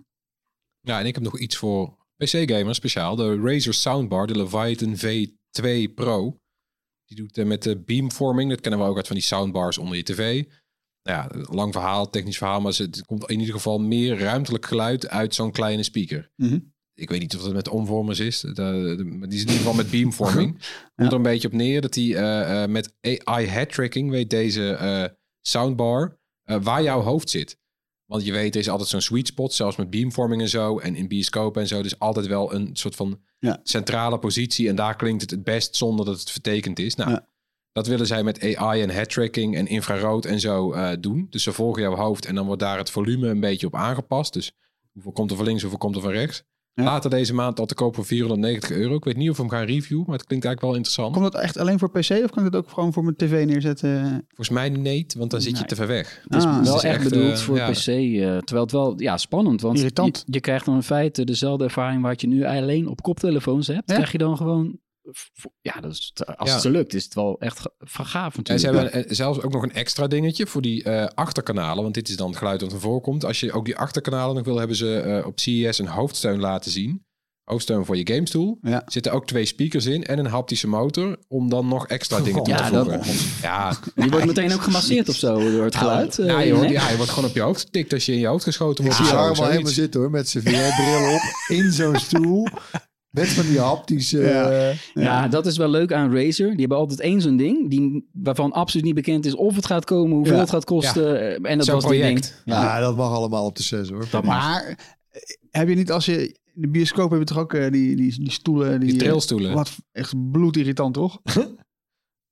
Ja, en ik heb nog iets voor PC-gamers speciaal. De Razer Soundbar, de Leviathan V2 Pro. Die doet eh, met de beamforming. Dat kennen we ook uit van die soundbars onder je tv. Ja, lang verhaal, technisch verhaal. Maar het komt in ieder geval meer ruimtelijk geluid uit zo'n kleine speaker. Mhm. Ik weet niet of dat met omvormers is. De, de- maar die is in ieder geval met beamvorming. Komt er een beetje op neer dat hij eh, eh, met AI head tracking weet deze eh, soundbar waar jouw hoofd zit. Want je weet, er is altijd zo'n sweet spot, zelfs met beamvorming en zo. En in bioscopen en zo. Dus altijd wel een soort van Ja. centrale positie. En daar klinkt het het best zonder dat het vertekend is. Nou, Ja. Dat willen zij met AI en head tracking en infrarood en zo eh, doen. Dus ze volgen jouw hoofd en dan wordt daar het volume een beetje op aangepast. Dus hoeveel komt er van links, hoeveel komt er van rechts. Ja. Later deze maand al te koop voor 490 euro. Ik weet niet of we hem gaan reviewen, maar het klinkt eigenlijk wel interessant. Komt dat echt alleen voor PC of kan ik dat ook gewoon voor mijn tv neerzetten? Volgens mij niet, want dan zit je Nee. te ver weg. Het is Ah, wel het is echt, echt, bedoeld eh, voor ja. PC. eh, terwijl het wel ja, spannend want Irritant. Je, je krijgt dan in feite dezelfde ervaring wat je nu alleen op koptelefoons hebt. Ja. Krijg je dan gewoon... Ja, dat is, als Ja. het zo lukt, is het wel echt ga- van gaaf En natuurlijk. ze hebben eh, zelfs ook nog een extra dingetje voor die eh, achterkanalen. Want dit is dan het geluid dat er voorkomt. Als je ook die achterkanalen nog wil, hebben ze eh, op CES een hoofdsteun laten zien. Hoofdsteun voor je gamestoel. Ja. Er zitten ook twee speakers in en een haptische motor. Om dan nog extra dingen te Ja. Ja, Die wordt meteen ook gemasseerd of zo door het geluid. ja, je, in, wordt, hè? ja, je wordt gewoon op je hoofd getikt als je in je hoofd geschoten Ik wordt. zie al zoiets. helemaal zitten hoor, met zijn VR-bril op, in zo'n stoel. Met van die haptische... Ja. eh, Ja. dat is wel leuk aan Razer. Die hebben altijd één zo'n ding, die, waarvan absoluut niet bekend is of het gaat komen, hoeveel Ja. het gaat kosten. eh, En dat was project. ding. ja. dat mag allemaal op de 6 hoor. Dat. Maar eh, heb je niet als je... In de bioscoop heb je toch ook eh, die, die, die stoelen... Die, Die trailstoelen. Wat echt bloedirritant, toch?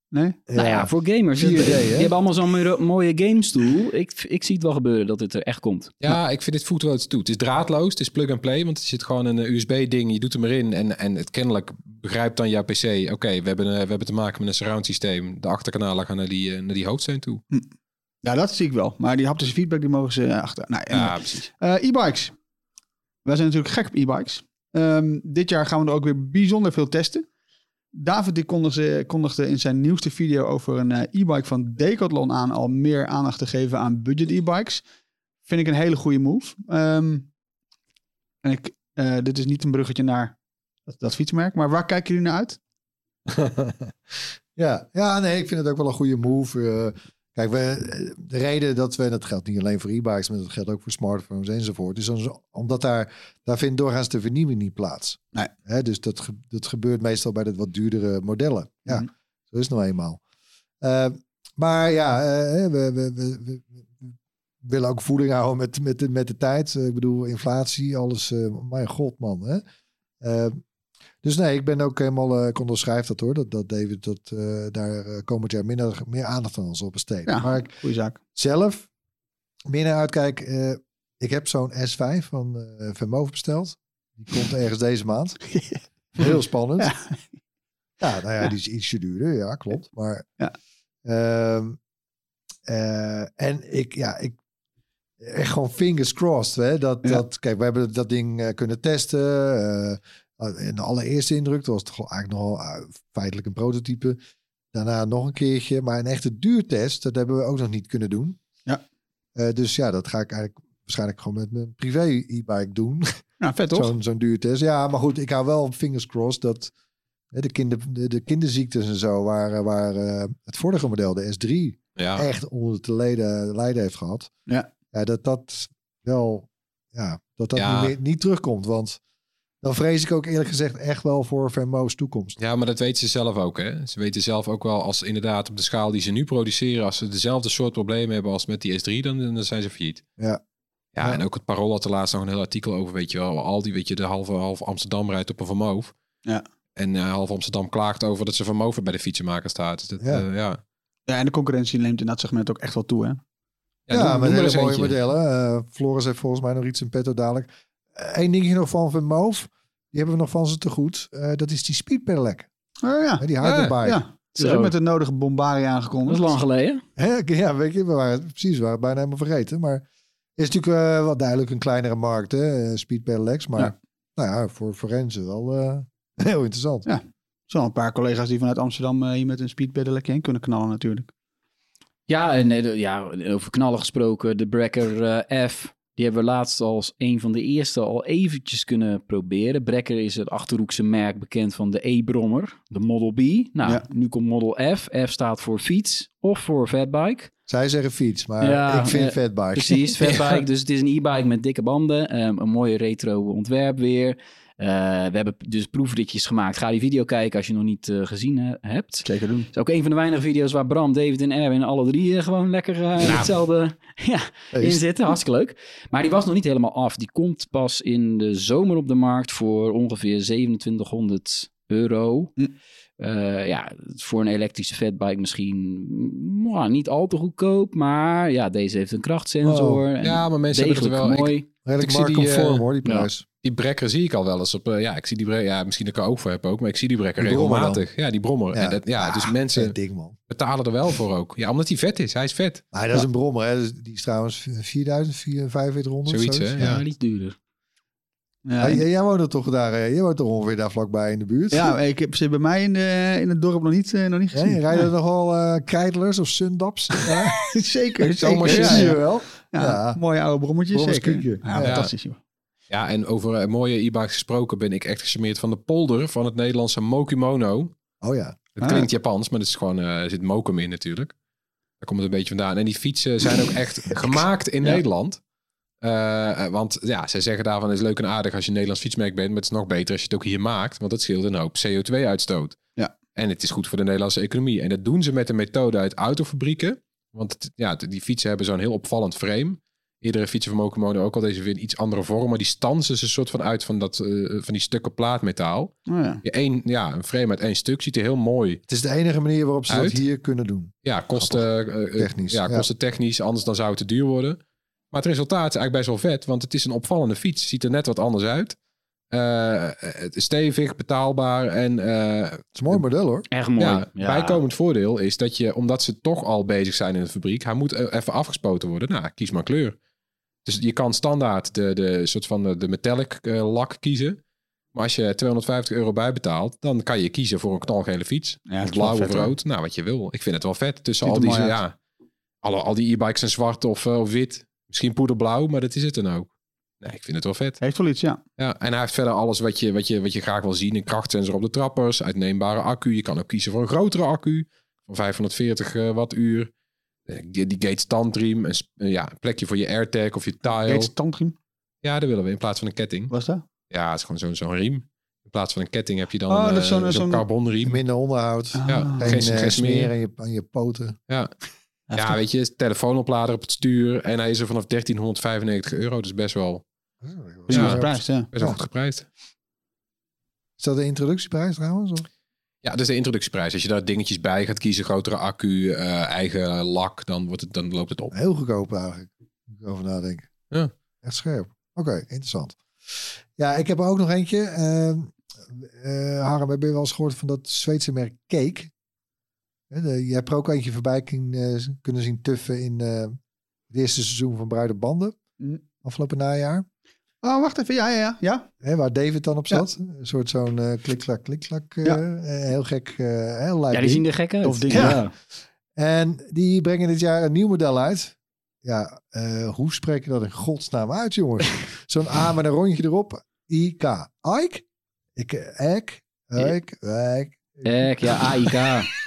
nee? Nou ja, voor gamers. 4D, die hebben allemaal zo'n mo- mooie gamestoel. Ik, ik zie het wel gebeuren dat het er echt komt. Ja, ik vind dit voelt wel iets toe. Het is draadloos, het is plug and play, want er zit gewoon een USB-ding. Je doet hem erin en, en het kennelijk begrijpt dan jouw PC. Oké, we, hebben, eh, we hebben te maken met een surround systeem. De achterkanalen gaan naar die, eh, naar die hoofdsteen toe. Ja, dat zie ik wel. Maar die haptische feedback, die mogen ze eh, achter. Nou, Ja, precies. Eh, e-bikes. Wij zijn natuurlijk gek op e-bikes. Ehm, dit jaar gaan we er ook weer bijzonder veel testen. David die kondigde, in zijn nieuwste video over een eh, e-bike van Decathlon aan al meer aandacht te geven aan budget e-bikes. Vind ik een hele goede move. Ehm, en ik, eh, dit is niet een bruggetje naar dat, dat fietsmerk, maar waar kijken jullie naar uit? ja. ja, nee, ik vind het ook wel een goede move. Eh, kijk, we, de reden dat we, en dat geldt niet alleen voor e-bikes, maar dat geldt ook voor smartphones enzovoort, is omdat daar, daar vindt doorgaans de vernieuwing niet plaats. Nee. Dus dat, dat gebeurt meestal bij de wat duurdere modellen. Ja, Mhm. zo is het nou eenmaal. Eh, maar ja, eh, we, we, we, we- we willen ook voeding houden met, met, de, met de tijd. Eh, ik bedoel, inflatie, alles. eh, mijn god, man. Hè? Dus nee, ik ben ook helemaal, eh, ik onderschrijf dat hoor, dat, dat David dat, eh, daar eh, komend jaar minder, meer aandacht aan zal besteden. Ja. Maar ik Goeie zaak. zelf meer naar uitkijk, ik heb zo'n S5 van eh Vermoof besteld. Die komt ergens deze maand. Heel spannend. Ja. Ja, nou ja, die is ietsje duurder, ja, klopt. Maar, Ja. ehm, eh, en ik, ja, ik, echt gewoon fingers crossed, hè, dat, Ja. dat, kijk, we hebben dat ding kunnen testen. In de allereerste indruk, dat was toch wel eigenlijk nogal eh, feitelijk een prototype. Daarna nog een keertje, maar een echte duurtest, dat hebben we ook nog niet kunnen doen. Ja. Eh, dus ja, dat ga ik eigenlijk waarschijnlijk gewoon met mijn privé e-bike doen. Nou, vet toch? Zo'n zo'n duurtest. Ja, maar goed, ik hou wel fingers crossed dat hè, de, kinder, de, de kinderziektes en zo, waar, waar eh, het vorige model, de S3, Ja. echt onder te lijden, lijden heeft gehad. Ja. ja dat dat wel, ja, dat dat Ja. niet, meer, niet terugkomt. Want dan vrees ik ook eerlijk gezegd echt wel voor Vermo's toekomst. Ja, maar dat weten ze zelf ook. Hè? Ze weten zelf ook wel als inderdaad op de schaal die ze nu produceren, als ze dezelfde soort problemen hebben als met die S3, dan, dan zijn ze failliet. Ja. Ja, Ja. en ook het Parool had er laatst nog een heel artikel over, weet je wel. Al die, weet je, de halve, halve Amsterdam rijdt op een vermoof. Ja. En eh, half Amsterdam klaagt over dat ze vermoven bij de fietsenmaker staat. Dus dat, Ja. ja. ja. Ja, en de concurrentie neemt in dat segment ook echt wel toe, hè? Ja, noem met maar hele mooie eentje. modellen. Eh, Floris heeft volgens mij nog iets in petto dadelijk. Eén dingetje nog van Vermoof. Die hebben we nog van ze te goed. Eh, dat is die Speed Pedelec. Oh, ja. Die hyperbike. Ja. Zo. ook met de nodige bombarie Dat aangekondigd. is lang geleden. Hè, Ja, weet je, we waren, precies, we waren het bijna helemaal vergeten. Maar is natuurlijk eh, wel duidelijk een kleinere markt, hè, eh, Speed Pedelecs. Maar Ja. nou ja, voor forensen wel eh, heel interessant. Ja. Er zijn al een paar collega's die vanuit Amsterdam eh, hier met een speedpedelec heen kunnen knallen natuurlijk. Ja, en ja, over knallen gesproken. De Brekker F. Die hebben we laatst als een van de eerste al eventjes kunnen proberen. Brekker is het Achterhoekse merk bekend van de E-brommer, de Model B. Nou, Ja. nu komt Model F. F staat voor fiets of voor fatbike. Zij zeggen fiets, maar Ja, ik vind eh, fatbike. Precies, fatbike. Dus het is een e-bike met dikke banden. ehm, een mooie retro ontwerp weer. Eh, we hebben dus proefritjes gemaakt. Ga die video kijken als je nog niet eh, gezien eh, hebt. Zeker doen. Het is ook een van de weinige video's waar Bram, David en Erwin alle drie gewoon lekker eh, hetzelfde ja, in zitten. Hartstikke leuk. Maar die was nog niet helemaal af. Die komt pas in de zomer op de markt voor ongeveer 2700 euro. Hm. Eh, ja, voor een elektrische fatbike misschien nou, niet al te goedkoop. Maar ja, deze heeft een krachtsensor. en ja, maar mensen hebben het er wel... Ik, mooi. Redelijk ik zie die, hoor, die ja. prijs. Die brekker zie ik al wel eens op... eh, ja, ik zie die brekker... Ja, misschien dat ik er ook voor heb ook, maar ik zie die brekker Die regelmatig. Ja, die brommer. Ja. En dat, ja, dus Ah, mensen vet ding man. betalen er wel voor ook. Ja, omdat hij vet is. Hij is vet. Maar dat is een brommer, hè. Dus die is trouwens 4000, 4500. Zoiets, hè? Ja, Ja. iets duurder. Ja, Ja, jij, jij woont er toch daar, eh, jij woont toch ongeveer daar vlakbij in de buurt? ja, ik heb ze bij mij in, de, in het dorp nog niet, eh, nog niet Ja, gezien. je rijdt er nog wel eh krijtlers of sundaps? Ja, zeker, Zomaar zeker. dat Ja, zie je ja. wel. Ja, Ja. mooie oude brommetjes, zeker. Ja, Ja. fantastisch, joh. Ja, en over eh, mooie e-bikes gesproken ben ik echt gecharmeerd van de polder van het Nederlandse Mokimono. Oh ja. Het Ah. klinkt Japans, maar het is gewoon, eh, er zit mokum in natuurlijk. Daar komt het een beetje vandaan. En die fietsen zijn ook echt gemaakt in Ja. Nederland. Eh, want ja, zij zeggen daarvan is leuk en aardig als je een Nederlands fietsmerk bent, maar het is nog beter als je het ook hier maakt, want dat scheelt een hoop CO2-uitstoot. Ja. En het is goed voor de Nederlandse economie. En dat doen ze met een methode uit autofabrieken. Want het- ja, die fietsen hebben zo'n heel opvallend frame. Eerdere fietsen van Mokomono ook al deze weer een iets andere vorm, maar die stansen ze een soort van uit van, dat, eh, van die stukken plaatmetaal. Oh, ja. Één, ja, een frame uit één stuk ziet er heel mooi Het is de enige manier waarop ze Uit. dat hier kunnen doen. ja, kosten eh, eh, Technisch, Ja, ja. kosten technisch, anders dan zou het te duur worden. Maar het resultaat is eigenlijk best wel vet, want het is een opvallende fiets. Ziet er net wat anders uit. Eh, het is stevig, betaalbaar en eh, Het is een mooi model hoor. Echt mooi. ja, Ja. bijkomend voordeel is dat je, omdat ze toch al bezig zijn in de fabriek, hij moet even afgespoten worden. Nou, kies maar kleur. Dus je kan standaard de, de soort van de, de metallic eh, lak kiezen. Maar als je 250 euro bijbetaalt, dan kan je kiezen voor een knalgele fiets. Ja, blauw of hoor. rood. Nou, wat je wil. Ik vind het wel vet. Tussen al die, ja, alle, al die e-bikes zijn zwart of, eh, of wit. Misschien poederblauw, maar dat is het dan ook. Nee, ik vind het wel vet. Heeft wel iets, ja. Ja, en hij heeft verder alles wat je, wat je, wat je graag wil zien. Een krachtsensor op de trappers, uitneembare accu. Je kan ook kiezen voor een grotere accu van 540 eh, wattuur. Eh, Die, die Gates tandriem, een, eh, ja, een plekje voor je AirTag of je tile. Gates tandriem, Ja, dat willen we in plaats van een ketting. was dat? Ja, het is gewoon zo'n zo'n riem. In plaats van een ketting heb je dan Oh, een, eh, zo'n- carbonriem. Minder onderhoud. Ah. Ja, Geen, geen, geen smeer smeer. aan je, aan je poten. Ja. ja, weet je, telefoonoplader op het stuur. En hij is er vanaf 1395 euro. Dus best wel, Prima Ja. geprijsd, ja. best wel Ja. goed geprijsd. Is dat de introductieprijs trouwens? Of? Ja, dat is de introductieprijs. Als je daar dingetjes bij gaat kiezen, grotere accu, eh, eigen lak, dan, wordt het, dan loopt het op. Heel goedkoop eigenlijk. Moet ik over nadenken. Ja. Echt scherp. Oké, interessant. Ja, ik heb er ook nog eentje. Ehm eh Harm, heb je wel eens gehoord van dat Zweedse merk Cake? Hè, de- je hebt er ook eentje voorbij kun- eh, kunnen zien tuffen in eh, het eerste seizoen van Bruide Banden. Mm. Afgelopen najaar. Oh, wacht even. Ja, ja, ja. ja. Hè, waar David dan op Ja. zat. Een soort zo'n eh klik-klak, klik-klak. eh, Ja. eh, heel gek, eh, heel Ja, die ding. zien er gek uit. Tof ding, ja. ja. En die brengen dit jaar een nieuw model uit. Ja, eh, hoe spreek je dat in godsnaam uit, jongens? Zo'n A met een rondje erop. IK. Ike? Ik, Ek? Ik? Ik? Ek, ja, AIK.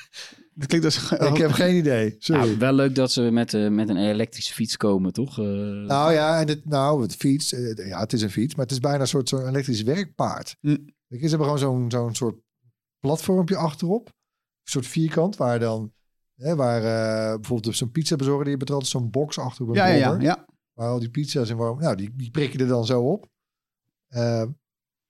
Dat klinkt als... Ik heb geen idee. Sorry. Nou, wel leuk dat ze met, eh, met een elektrische fiets komen, toch? Eh, Nou ja, en het, nou, het fiets. eh, ja, het is een fiets, maar het is bijna een soort zo'n elektrisch werkpaard. Je, Ze hebben gewoon zo'n zo'n soort platformpje achterop. Een soort vierkant waar dan... Hè, waar eh, bijvoorbeeld zo'n pizza bezorger, die er altijd zo'n box achter op een Ja, ja, ja. ja. Waar al die pizza's in warm... Nou, die, die prik je er dan zo op.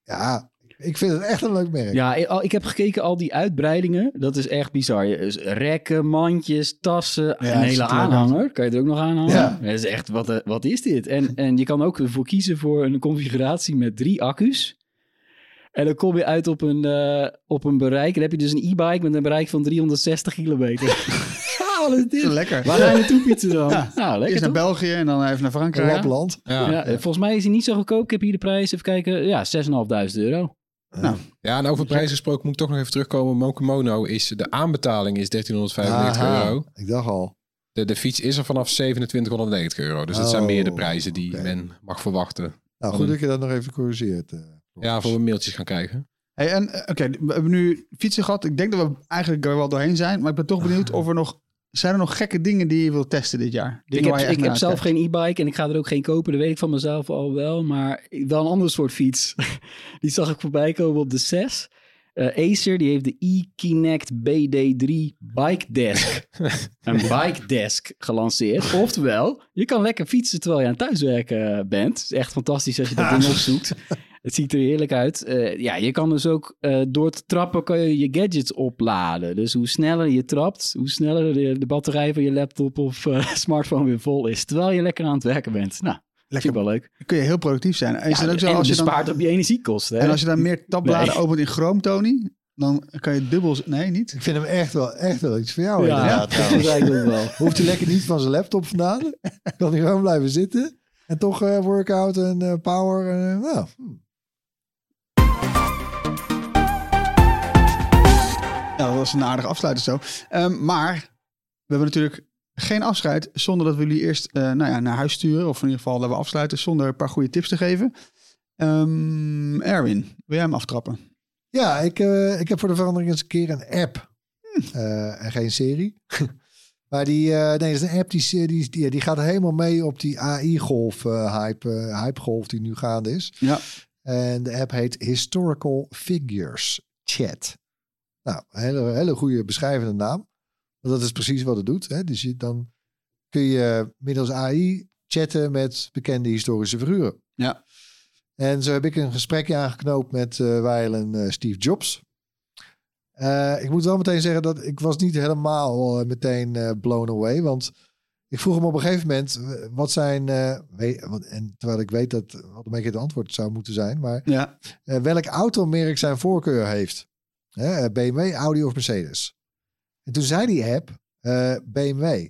Ja, ik vind het echt een leuk merk. Ja, ik- heb gekeken, al die uitbreidingen, dat is echt bizar. Dus Rekken, mandjes, tassen, Ja, een hele er aanhanger. Kan je er ook nog aanhangen? Ja. Dat is echt, wat, eh, wat is dit? En, en je kan ook ervoor kiezen voor een configuratie met drie accu's. En dan kom je uit op een, eh, op een bereik. Dan heb je dus een e-bike met een bereik van 360 kilometer. ja? Lekker. Waar ga je naartoe fietsen dan? Ja. Nou, lekker Eerst naar toch? België en dan even naar Frankrijk. Lapland. Ja. Ja, volgens mij is hij niet zo goedkoop. Ik heb hier de prijs, even kijken. Ja, 6.500 euro. Ja, en over prijs gesproken moet ik toch nog even terugkomen. Mokomono is, de aanbetaling is 1395 Aha, euro. Ik dacht al. De, de fiets is er vanaf 2790 euro. Dus dat zijn Oh, meer de prijzen die men mag verwachten. Nou, goed dat je dat nog even corrigeert. eh. Ja, voor we mailtjes gaan krijgen. Hey, en eh, oké, we hebben nu fietsen gehad. Ik denk dat we eigenlijk er wel doorheen zijn. Maar ik ben toch benieuwd of er nog... Zijn er nog gekke dingen die je wilt testen dit jaar? Ik Dingen heb, waar je echt ik heb zelf geen e-bike en ik ga er ook geen kopen. Dat weet ik van mezelf al wel. Maar wel een ander soort fiets. die zag ik voorbij komen op de 6. Eh, Acer die heeft de e-Kinect BD3 Bike Desk. een bike desk gelanceerd. Oftewel, je kan lekker fietsen terwijl je aan het thuiswerken bent. Het is echt fantastisch als je dat ding opzoekt. Het ziet er heerlijk uit. Eh, ja, je kan dus ook eh, door te trappen kan je je gadgets opladen. Dus hoe sneller je trapt, hoe sneller de, de batterij van je laptop of eh, smartphone weer vol is. Terwijl je lekker aan het werken bent. Nou, vind ik Lekker, wel leuk. kun je heel productief zijn. En, is Ja, ook zo, en als je dan, bespaart op je energiekosten. Hè? en als je dan meer tabbladen Nee. opent in Chrome, Tony, dan kan je dubbel... Nee, niet? Ik vind hem echt wel, echt wel iets voor jou. ja, inderdaad, dat is eigenlijk wel. Hoeft hij lekker niet van zijn laptop vandaan. kan hij gewoon blijven zitten. En toch eh, workout en eh, power. En, eh, nou. Ja, dat was een aardige afsluiter zo. Ehm, maar we hebben natuurlijk geen afscheid zonder dat we jullie eerst eh, nou ja, naar huis sturen. Of in ieder geval dat we afsluiten zonder een paar goede tips te geven. Ehm, Erwin, wil jij hem aftrappen? Ja, ik, eh, ik heb voor de verandering eens een keer een app. Eh, en geen serie. Maar die, nee, dat is een app die, die, die, die gaat helemaal mee op die AI-golf, eh, hype, hype-golf die nu gaande is. Ja. En de app heet Historical Figures Chat. Nou, een hele, hele goede beschrijvende naam. Want dat is precies wat het doet. Hè? Dus je, dan kun je middels AI chatten met bekende historische figuren. Ja. En zo heb ik een gesprekje aangeknoopt met wijlen eh, Steve Jobs. Eh, ik moet wel meteen zeggen dat ik was niet helemaal meteen blown away. Want ik vroeg hem op een gegeven moment, wat zijn... we- en terwijl ik weet dat wat een beetje het antwoord zou moeten zijn. Maar Ja. welk automerk zijn voorkeur heeft. Hè, eh, BMW, Audi of Mercedes. En toen zei die app eh, BMW.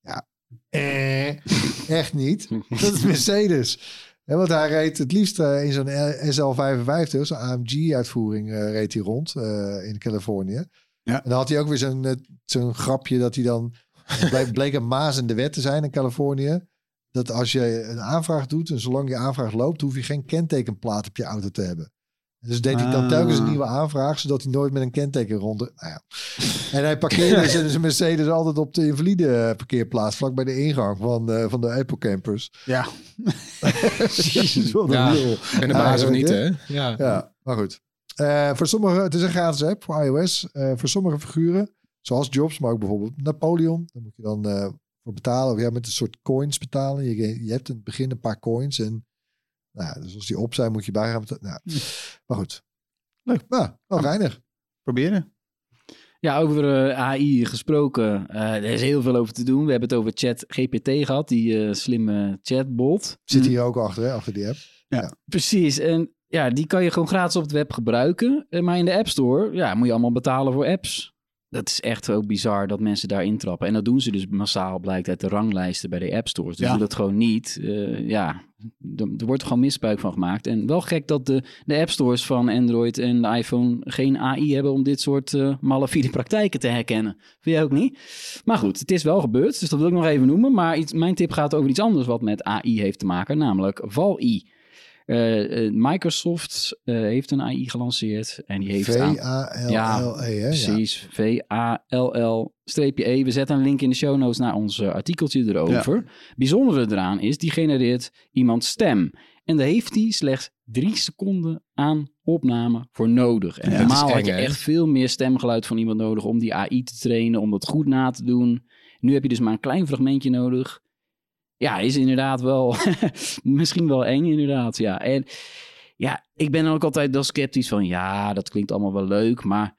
Ja, eh, echt niet. Dat is Mercedes. Ja, want hij reed het liefst eh, in zo'n SL55, zo'n AMG-uitvoering, reed hij rond eh, in Californië. Ja. En dan had hij ook weer zo'n eh, zo'n grapje dat hij dan... het bleek, bleek een maas in de wet te zijn in Californië. Dat als je een aanvraag doet en zolang je aanvraag loopt, hoef je geen kentekenplaat op je auto te hebben. En Dus deed hij dan Ah. telkens een nieuwe aanvraag, zodat hij nooit met een kenteken rond. Nou ja. En hij parkeerde zijn Mercedes altijd op de invalide eh, parkeerplaats, vlak bij de ingang van de, van de Apple campers. Ja. Jezus, wat een Ja, lul. En de baas of niet, hè? Ja. Ja, maar goed. Eh, voor sommige, het is een gratis app voor iOS. Eh, voor sommige figuren, zoals Jobs, maar ook bijvoorbeeld Napoleon. Dan moet je dan eh, voor betalen. Of ja, met een soort coins betalen. Je, je hebt in het begin een paar coins. En nou ja, dus als die op zijn, moet je bij gaan betalen. Nou, maar goed. Leuk. Nou, wel reinig. Proberen. Ja, over eh, AI gesproken. eh, er is heel veel over te doen. We hebben het over Chat GPT gehad, die eh, slimme chatbot. Zit hier ook achter, hè, achter die app. Precies. En ja, die kan je gewoon gratis op het web gebruiken. Maar in de App Store ja, moet je allemaal betalen voor apps. Dat is echt ook bizar dat mensen daar intrappen. En dat doen ze dus massaal, blijkt uit de ranglijsten bij de App Stores. Dus Ja. dat gewoon niet. Eh, ja, er, er wordt gewoon misbruik van gemaakt. En wel gek dat de, de App Stores van Android en de iPhone geen AI hebben om dit soort eh malafide praktijken te herkennen. Vind jij ook niet? Maar goed, het is wel gebeurd, dus dat wil ik nog even noemen. Maar iets, mijn tip gaat over iets anders wat met AI heeft te maken, namelijk Val-I. Eh, eh, Microsoft eh, heeft een AI gelanceerd en die heeft V-A-L-L-E, hè? Ja. Precies, V-A-L-L-E. We zetten een link in de show notes naar ons artikeltje erover. Bijzondere eraan is, die genereert iemands stem. En daar heeft hij slechts drie seconden aan opname voor nodig. En Ja, normaal had eng, je echt veel meer stemgeluid van iemand nodig om die AI te trainen, om dat goed na te doen. Nu heb je dus maar een klein fragmentje nodig. Ja, is inderdaad wel, misschien wel eng inderdaad, ja. En ja, ik ben ook altijd wel sceptisch van, ja, dat klinkt allemaal wel leuk, maar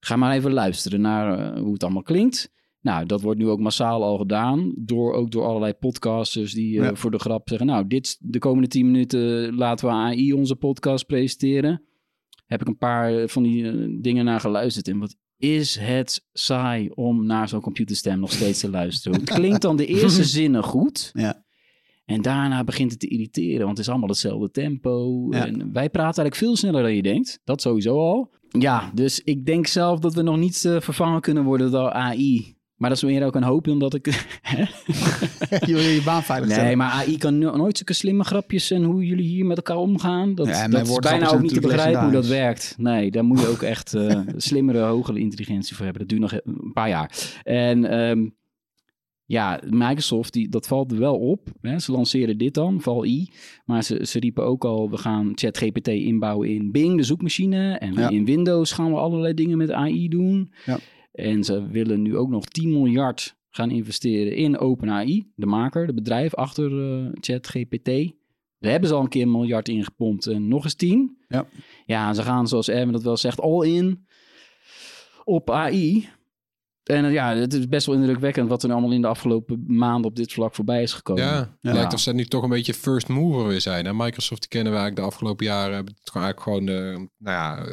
ga maar even luisteren naar eh, hoe het allemaal klinkt. Nou, dat wordt nu ook massaal al gedaan, door, ook door allerlei podcasters die eh, Ja. voor de grap zeggen, nou, dit, de komende 10 minuten laten we AI onze podcast presenteren. Heb ik een paar van die eh, dingen naar geluisterd en wat is het saai om naar zo'n computerstem nog steeds te luisteren. Het klinkt dan de eerste zinnen goed. Ja. En daarna begint het te irriteren, want het is allemaal hetzelfde tempo. Ja. En wij praten eigenlijk veel sneller dan je denkt. Dat sowieso al. Ja, dus ik denk zelf dat we nog niet eh, vervangen kunnen worden door AI. Maar dat is meer ook een hoop dan dat ik... je wil je baan veilig stellen. nee, maar AI kan no- nooit zulke slimme grapjes en hoe jullie hier met elkaar omgaan. Dat, Ja, dat is bijna ook niet te begrijpen hoe dat werkt. Nee, daar moet je ook echt eh, slimmere, hogere intelligentie voor hebben. Dat duurt nog een paar jaar. En ehm, ja, Microsoft, die, dat valt er wel op. Hè. Ze lanceren dit dan, Val-I. Maar ze, ze riepen ook al, we gaan ChatGPT inbouwen in Bing, de zoekmachine. En Ja. in Windows gaan we allerlei dingen met AI doen. Ja. En ze willen nu ook nog 10 miljard gaan investeren in OpenAI, de maker, de bedrijf achter eh, ChatGPT. Daar hebben ze al een keer een miljard in gepompt en nog eens 10. Ja. Ja, ze gaan, zoals Erwin dat wel zegt, all in op AI. En eh, ja, het is best wel indrukwekkend wat er allemaal in de afgelopen maanden op dit vlak voorbij is gekomen. Ja, Ja. lijkt of ze nu toch een beetje first mover weer zijn. Hè? Microsoft die kennen we eigenlijk de afgelopen jaren. Hebben het gewoon eigenlijk gewoon, eh, nou ja,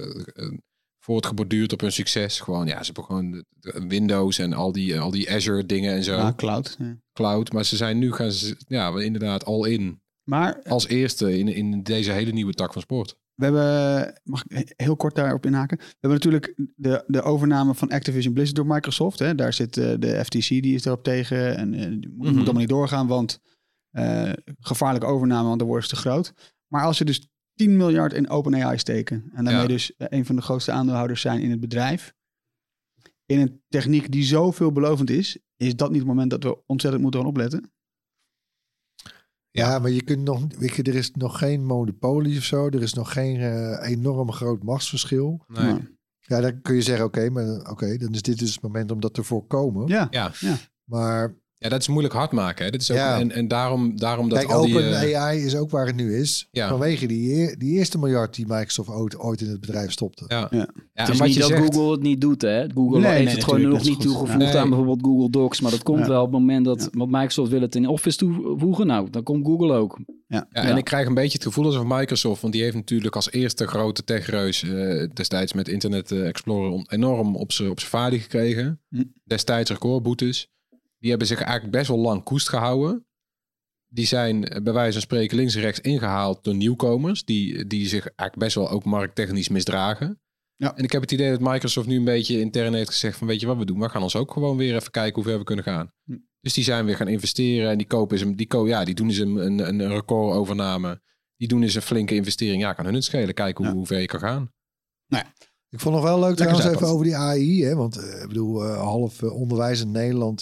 voortgeborduurd op hun succes. Gewoon, ja, ze hebben gewoon Windows en al die, al die Azure dingen en zo. Ja, cloud. ja. Cloud. Maar ze zijn nu gaan ze, ja, inderdaad al in. Maar Als eerste in, in deze hele nieuwe tak van sport. we hebben, mag ik heel kort daarop inhaken? We hebben natuurlijk de, de overname van Activision Blizzard door Microsoft. Hè? Daar zit eh, de FTC, die is erop tegen. En eh, die moet, moet allemaal niet doorgaan, want eh, gevaarlijke overname, want dan wordt ze te groot. Maar als ze dus 10 miljard in OpenAI steken en daarmee Ja. dus eh, een van de grootste aandeelhouders zijn in het bedrijf. in een techniek die zo veelbelovend is, is dat niet het moment dat we ontzettend moeten gaan opletten? Ja, maar je kunt nog, weet je, er is nog geen monopolie of zo. Er is nog geen eh, enorm groot machtsverschil. Nee. Ja, dan kun je zeggen, oké, maar oké, dan is dit dus het moment om dat te voorkomen. ja. Ja. Maar ja, dat is moeilijk hard maken. Hè? Dit is ook, Ja. en, en daarom, daarom dat kijk, al die... Open eh, AI is ook waar het nu is. Ja. Vanwege die, eer- die eerste miljard die Microsoft ooit, ooit in het bedrijf stopte. ja. Ja. Ja, Het is wat niet je dat zegt, Google het niet doet, hè? Google Nee, heeft nee, het gewoon nog niet goed. toegevoegd Nee. aan bijvoorbeeld Google Docs. Maar dat komt Ja. wel op het moment dat... Ja. Want Microsoft wil het in Office toevoegen. Nou, dan komt Google ook. Ja, Ja. en ik krijg een beetje het gevoel alsof Microsoft, want die heeft natuurlijk als eerste grote techreus eh, destijds met Internet eh, Explorer enorm op zijn op zijn vaardig gekregen. Hm. Destijds recordboetes. Die hebben zich eigenlijk best wel lang koest gehouden. Die zijn eh, bij wijze van spreken links en rechts ingehaald door nieuwkomers. Die, die zich eigenlijk best wel ook markttechnisch misdragen. Ja. En ik heb het idee dat Microsoft nu een beetje intern heeft gezegd van weet je wat we doen? We gaan ons ook gewoon weer even kijken hoe ver we kunnen gaan. Hm. Dus die zijn weer gaan investeren en die kopen een, die, ko ja, die doen eens een, een, een recordoovername. Die doen eens een flinke investering. Ja, kan hun het schelen. Kijken hoe, Ja. hoe ver je kan gaan. Ik vond nog wel leuk Lekker trouwens even over die AI. Hè? Want eh, ik bedoel, eh, half eh, onderwijs in Nederland,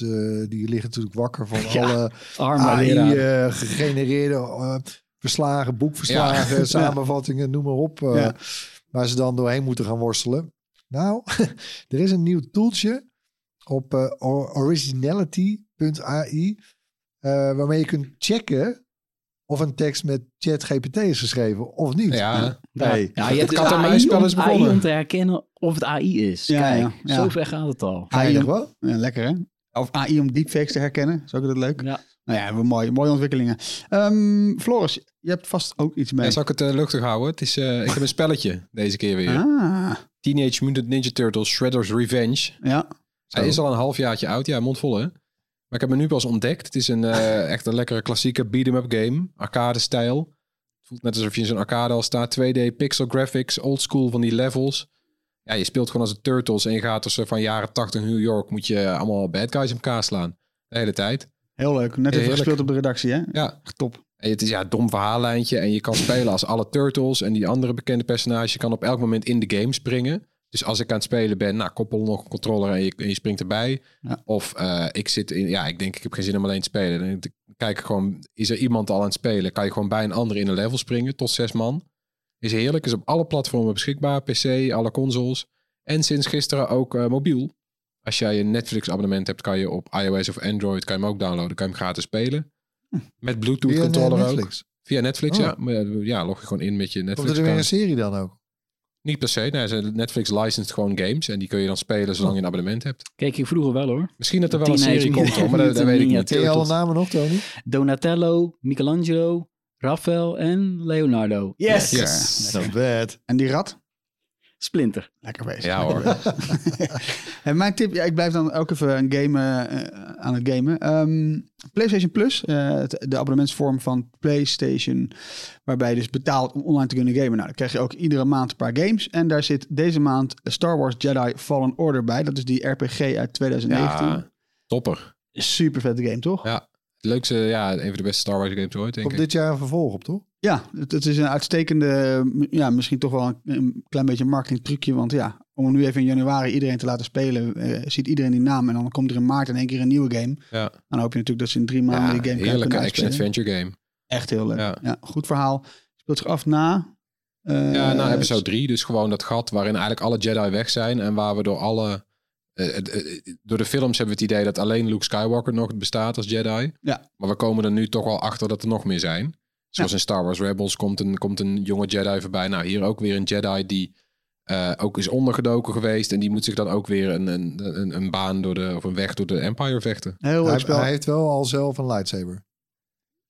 die liggen natuurlijk wakker van Ja. alle. AI-gegenereerde verslagen, boekverslagen, Ja. samenvattingen, noem maar op. Ja. Waar ze dan doorheen moeten gaan worstelen. Nou, er is een nieuw toeltje op or- originality.ai. waarmee je kunt checken of een tekst met ChatGPT is geschreven of niet. Ja, Nee. Ja, je hebt dus kat en AI, om, is AI begonnen. om te herkennen of het AI is. Ja, Kijk, ja, ja. zo ver gaat het al. AI om, wel? ja, lekker hè? Of AI om deepfakes te herkennen. Is ook altijd leuk. Ja. Nou ja, we mooie, mooie ontwikkelingen. Ehm, Floris, je hebt vast ook iets mee. Ja, zal ik het eh, luchtig houden? Het is, eh, ik heb een spelletje deze keer weer. Ah, Teenage Mutant Ninja Turtles Shredder's Revenge. ja. Hij is al een halfjaartje oud. Ja, mondvol hè. Maar ik heb hem nu pas ontdekt. Het is een eh, echt een lekkere klassieke beat-em-up game. Arcade stijl. Het voelt net alsof je in zo'n arcade al staat. 2D pixel graphics, old school van die levels. Ja, je speelt gewoon als de Turtles en je gaat dus eh, van jaren 80 New York. Moet je allemaal bad guys in elkaar slaan. De hele tijd. Heel leuk. Net even gespeeld op de redactie hè? Ja, Echt top. En het is ja, een dom verhaallijntje. En je kan spelen als alle Turtles en die andere bekende personages. Je kan op elk moment in de game springen. Dus als ik aan het spelen ben, nou, koppel nog een controller en je, en je springt erbij. Ja. Of eh, ik zit in, ja, ik denk ik heb geen zin om alleen te spelen. Dan kijk ik gewoon, is er iemand al aan het spelen? Kan je gewoon bij een ander in een level springen tot zes man. Is heerlijk, is op alle platformen beschikbaar. PC, alle consoles. En sinds gisteren ook eh, mobiel. Als jij een Netflix abonnement hebt, kan je op iOS of Android kan je hem ook downloaden. Kan je hem gratis spelen. Met Bluetooth Via controller ook. Via Netflix, Oh. ja. Ja, log je gewoon in met je Komt Netflix er weer een serie dan ook? Niet per se. Nee, ze- Netflix licensed gewoon games. En die kun je dan spelen zolang je een abonnement hebt. Keek ik vroeger wel hoor. Misschien dat er wel een serie komt hoor, maar dat, dat weet ik niet. Ken je alle namen nog, Tony? Donatello, Michelangelo, Raphael en Leonardo. Yes. Yes. Not bad. En die rat? Splinter. Lekker bezig. Ja hoor. en mijn tip, ja, ik blijf dan ook even een game, eh, aan het gamen. Ehm, PlayStation Plus, eh, het- de abonnementsvorm van PlayStation, waarbij je dus betaalt om online te kunnen gamen. Nou, dan krijg je ook iedere maand een paar games. En daar zit deze maand Star Wars Jedi Fallen Order bij. Dat is die RPG uit 2019. Ja, topper. Super vette game, toch? Ja. Het leukste, ja, een van de beste Star Wars games ooit, denk Komt ik. dit jaar een vervolg op, toch? Ja, het, het is een uitstekende, ja, misschien toch wel een, een klein beetje een marketing trucje. Want ja, om nu even in januari iedereen te laten spelen, eh, ziet iedereen die naam. En dan komt er in maart in één keer een nieuwe game. Ja, Dan hoop je natuurlijk dat ze in drie maanden ja die game heerlijke kunnen action-adventure game. Echt heel leuk. Ja. Ja. goed verhaal. Speelt zich af na... eh, Ja, na episode 3, dus gewoon dat gat waarin eigenlijk alle Jedi weg zijn en waar we door alle. eh, door de films hebben we het idee dat alleen Luke Skywalker nog bestaat als Jedi. Ja. Maar we komen er nu toch wel achter dat er nog meer zijn. Zoals in Star Wars Rebels komt een, komt een jonge Jedi voorbij. Nou, hier ook weer een Jedi die eh, ook is ondergedoken geweest. En die moet zich dan ook weer een, een, een, een baan door de, of een weg door de Empire vechten. Heel Hij, spel. hij heeft wel al zelf een lightsaber.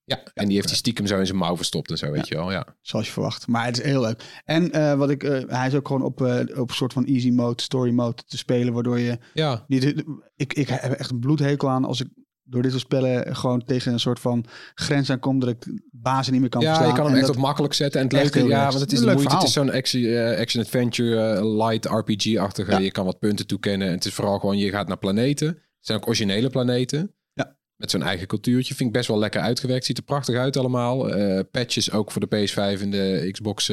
Ja, en die heeft die stiekem zo in zijn mouw verstopt en zo, weet je wel. Ja. Zoals je verwacht. Maar het is heel leuk. En eh, wat ik, eh, hij is ook gewoon op, eh, op een soort van easy mode, story mode te spelen. Waardoor je ja, niet... Ik, ik heb echt een bloedhekel aan als ik door dit soort spellen gewoon tegen een soort van grens aankom. Dat ik bazen niet meer kan ja verslaan. je kan hem En echt op makkelijk zetten. En het leuke, ja, want het is moeite. Het is zo'n action, eh, action-adventure, eh, light RPG-achtige. Ja. Je kan wat punten toekennen. En het is vooral gewoon, je gaat naar planeten. Het zijn ook originele planeten. Ja. Met zo'n eigen cultuurtje. Vind ik best wel lekker uitgewerkt. Ziet er prachtig uit allemaal. Eh, patches ook voor de PS5 en de Xbox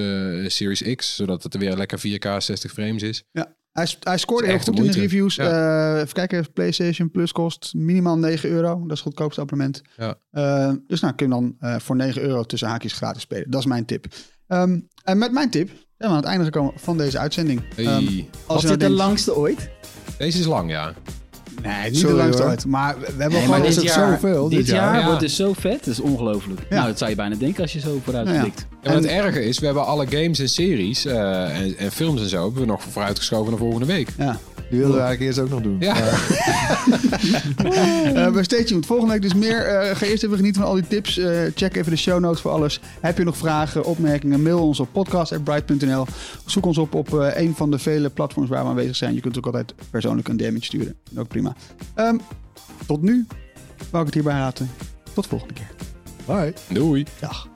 Series X. Zodat het er weer lekker 4K 60 frames is. Ja, Hij, hij scoorde heel goed in de reviews. Eh, even kijken, PlayStation Plus kost minimaal 9 euro. Dat is het goedkoopste abonnement. Ja. Eh, dus nou kun je dan eh, voor 9 euro tussen haakjes gratis spelen. Dat is mijn tip. Ehm, en met mijn tip zijn we aan het einde gekomen van deze uitzending. Hey. Ehm, als Was je nou dit de denkt- langste ooit? Deze is lang, ja. Nee, niet Sorry, de langste hoor. ooit. Maar we, hebben Nee, gewoon... dit het jaar, zoveel, dit dit jaar, jaar? Ja. wordt dus zo vet. Dat is ongelooflijk. Ja. Nou, dat zou je bijna denken als je zo vooruit Nou ja. blikt. Ja, maar het En- erge is, we hebben alle games en series eh, en, en films en zo hebben we nog vooruitgeschoven naar volgende week. ja. Die wilden we eigenlijk eerst ook nog doen. Ja. Eh, maar stay tuned. Volgende week dus meer. Eh, ga eerst even genieten van al die tips. Eh, check even de show notes voor alles. Heb je nog vragen, opmerkingen? Mail ons op podcast.bright.nl. Zoek ons op op eh, een van de vele platforms waar we aanwezig zijn. Je kunt ook altijd persoonlijk een DM'tje sturen. Ook prima. Ehm, tot nu wou ik het hierbij laten. Tot volgende keer. Bye. Doei. Dag.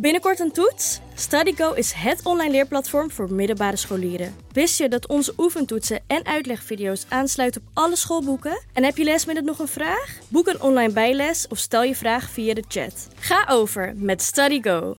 Binnenkort een toets? StudyGo is het online leerplatform voor middelbare scholieren. Wist je dat onze oefentoetsen en uitlegvideo's aansluiten op alle schoolboeken? En heb je lesmiddel nog een vraag? Boek een online bijles of stel je vraag via de chat. Ga over met StudyGo.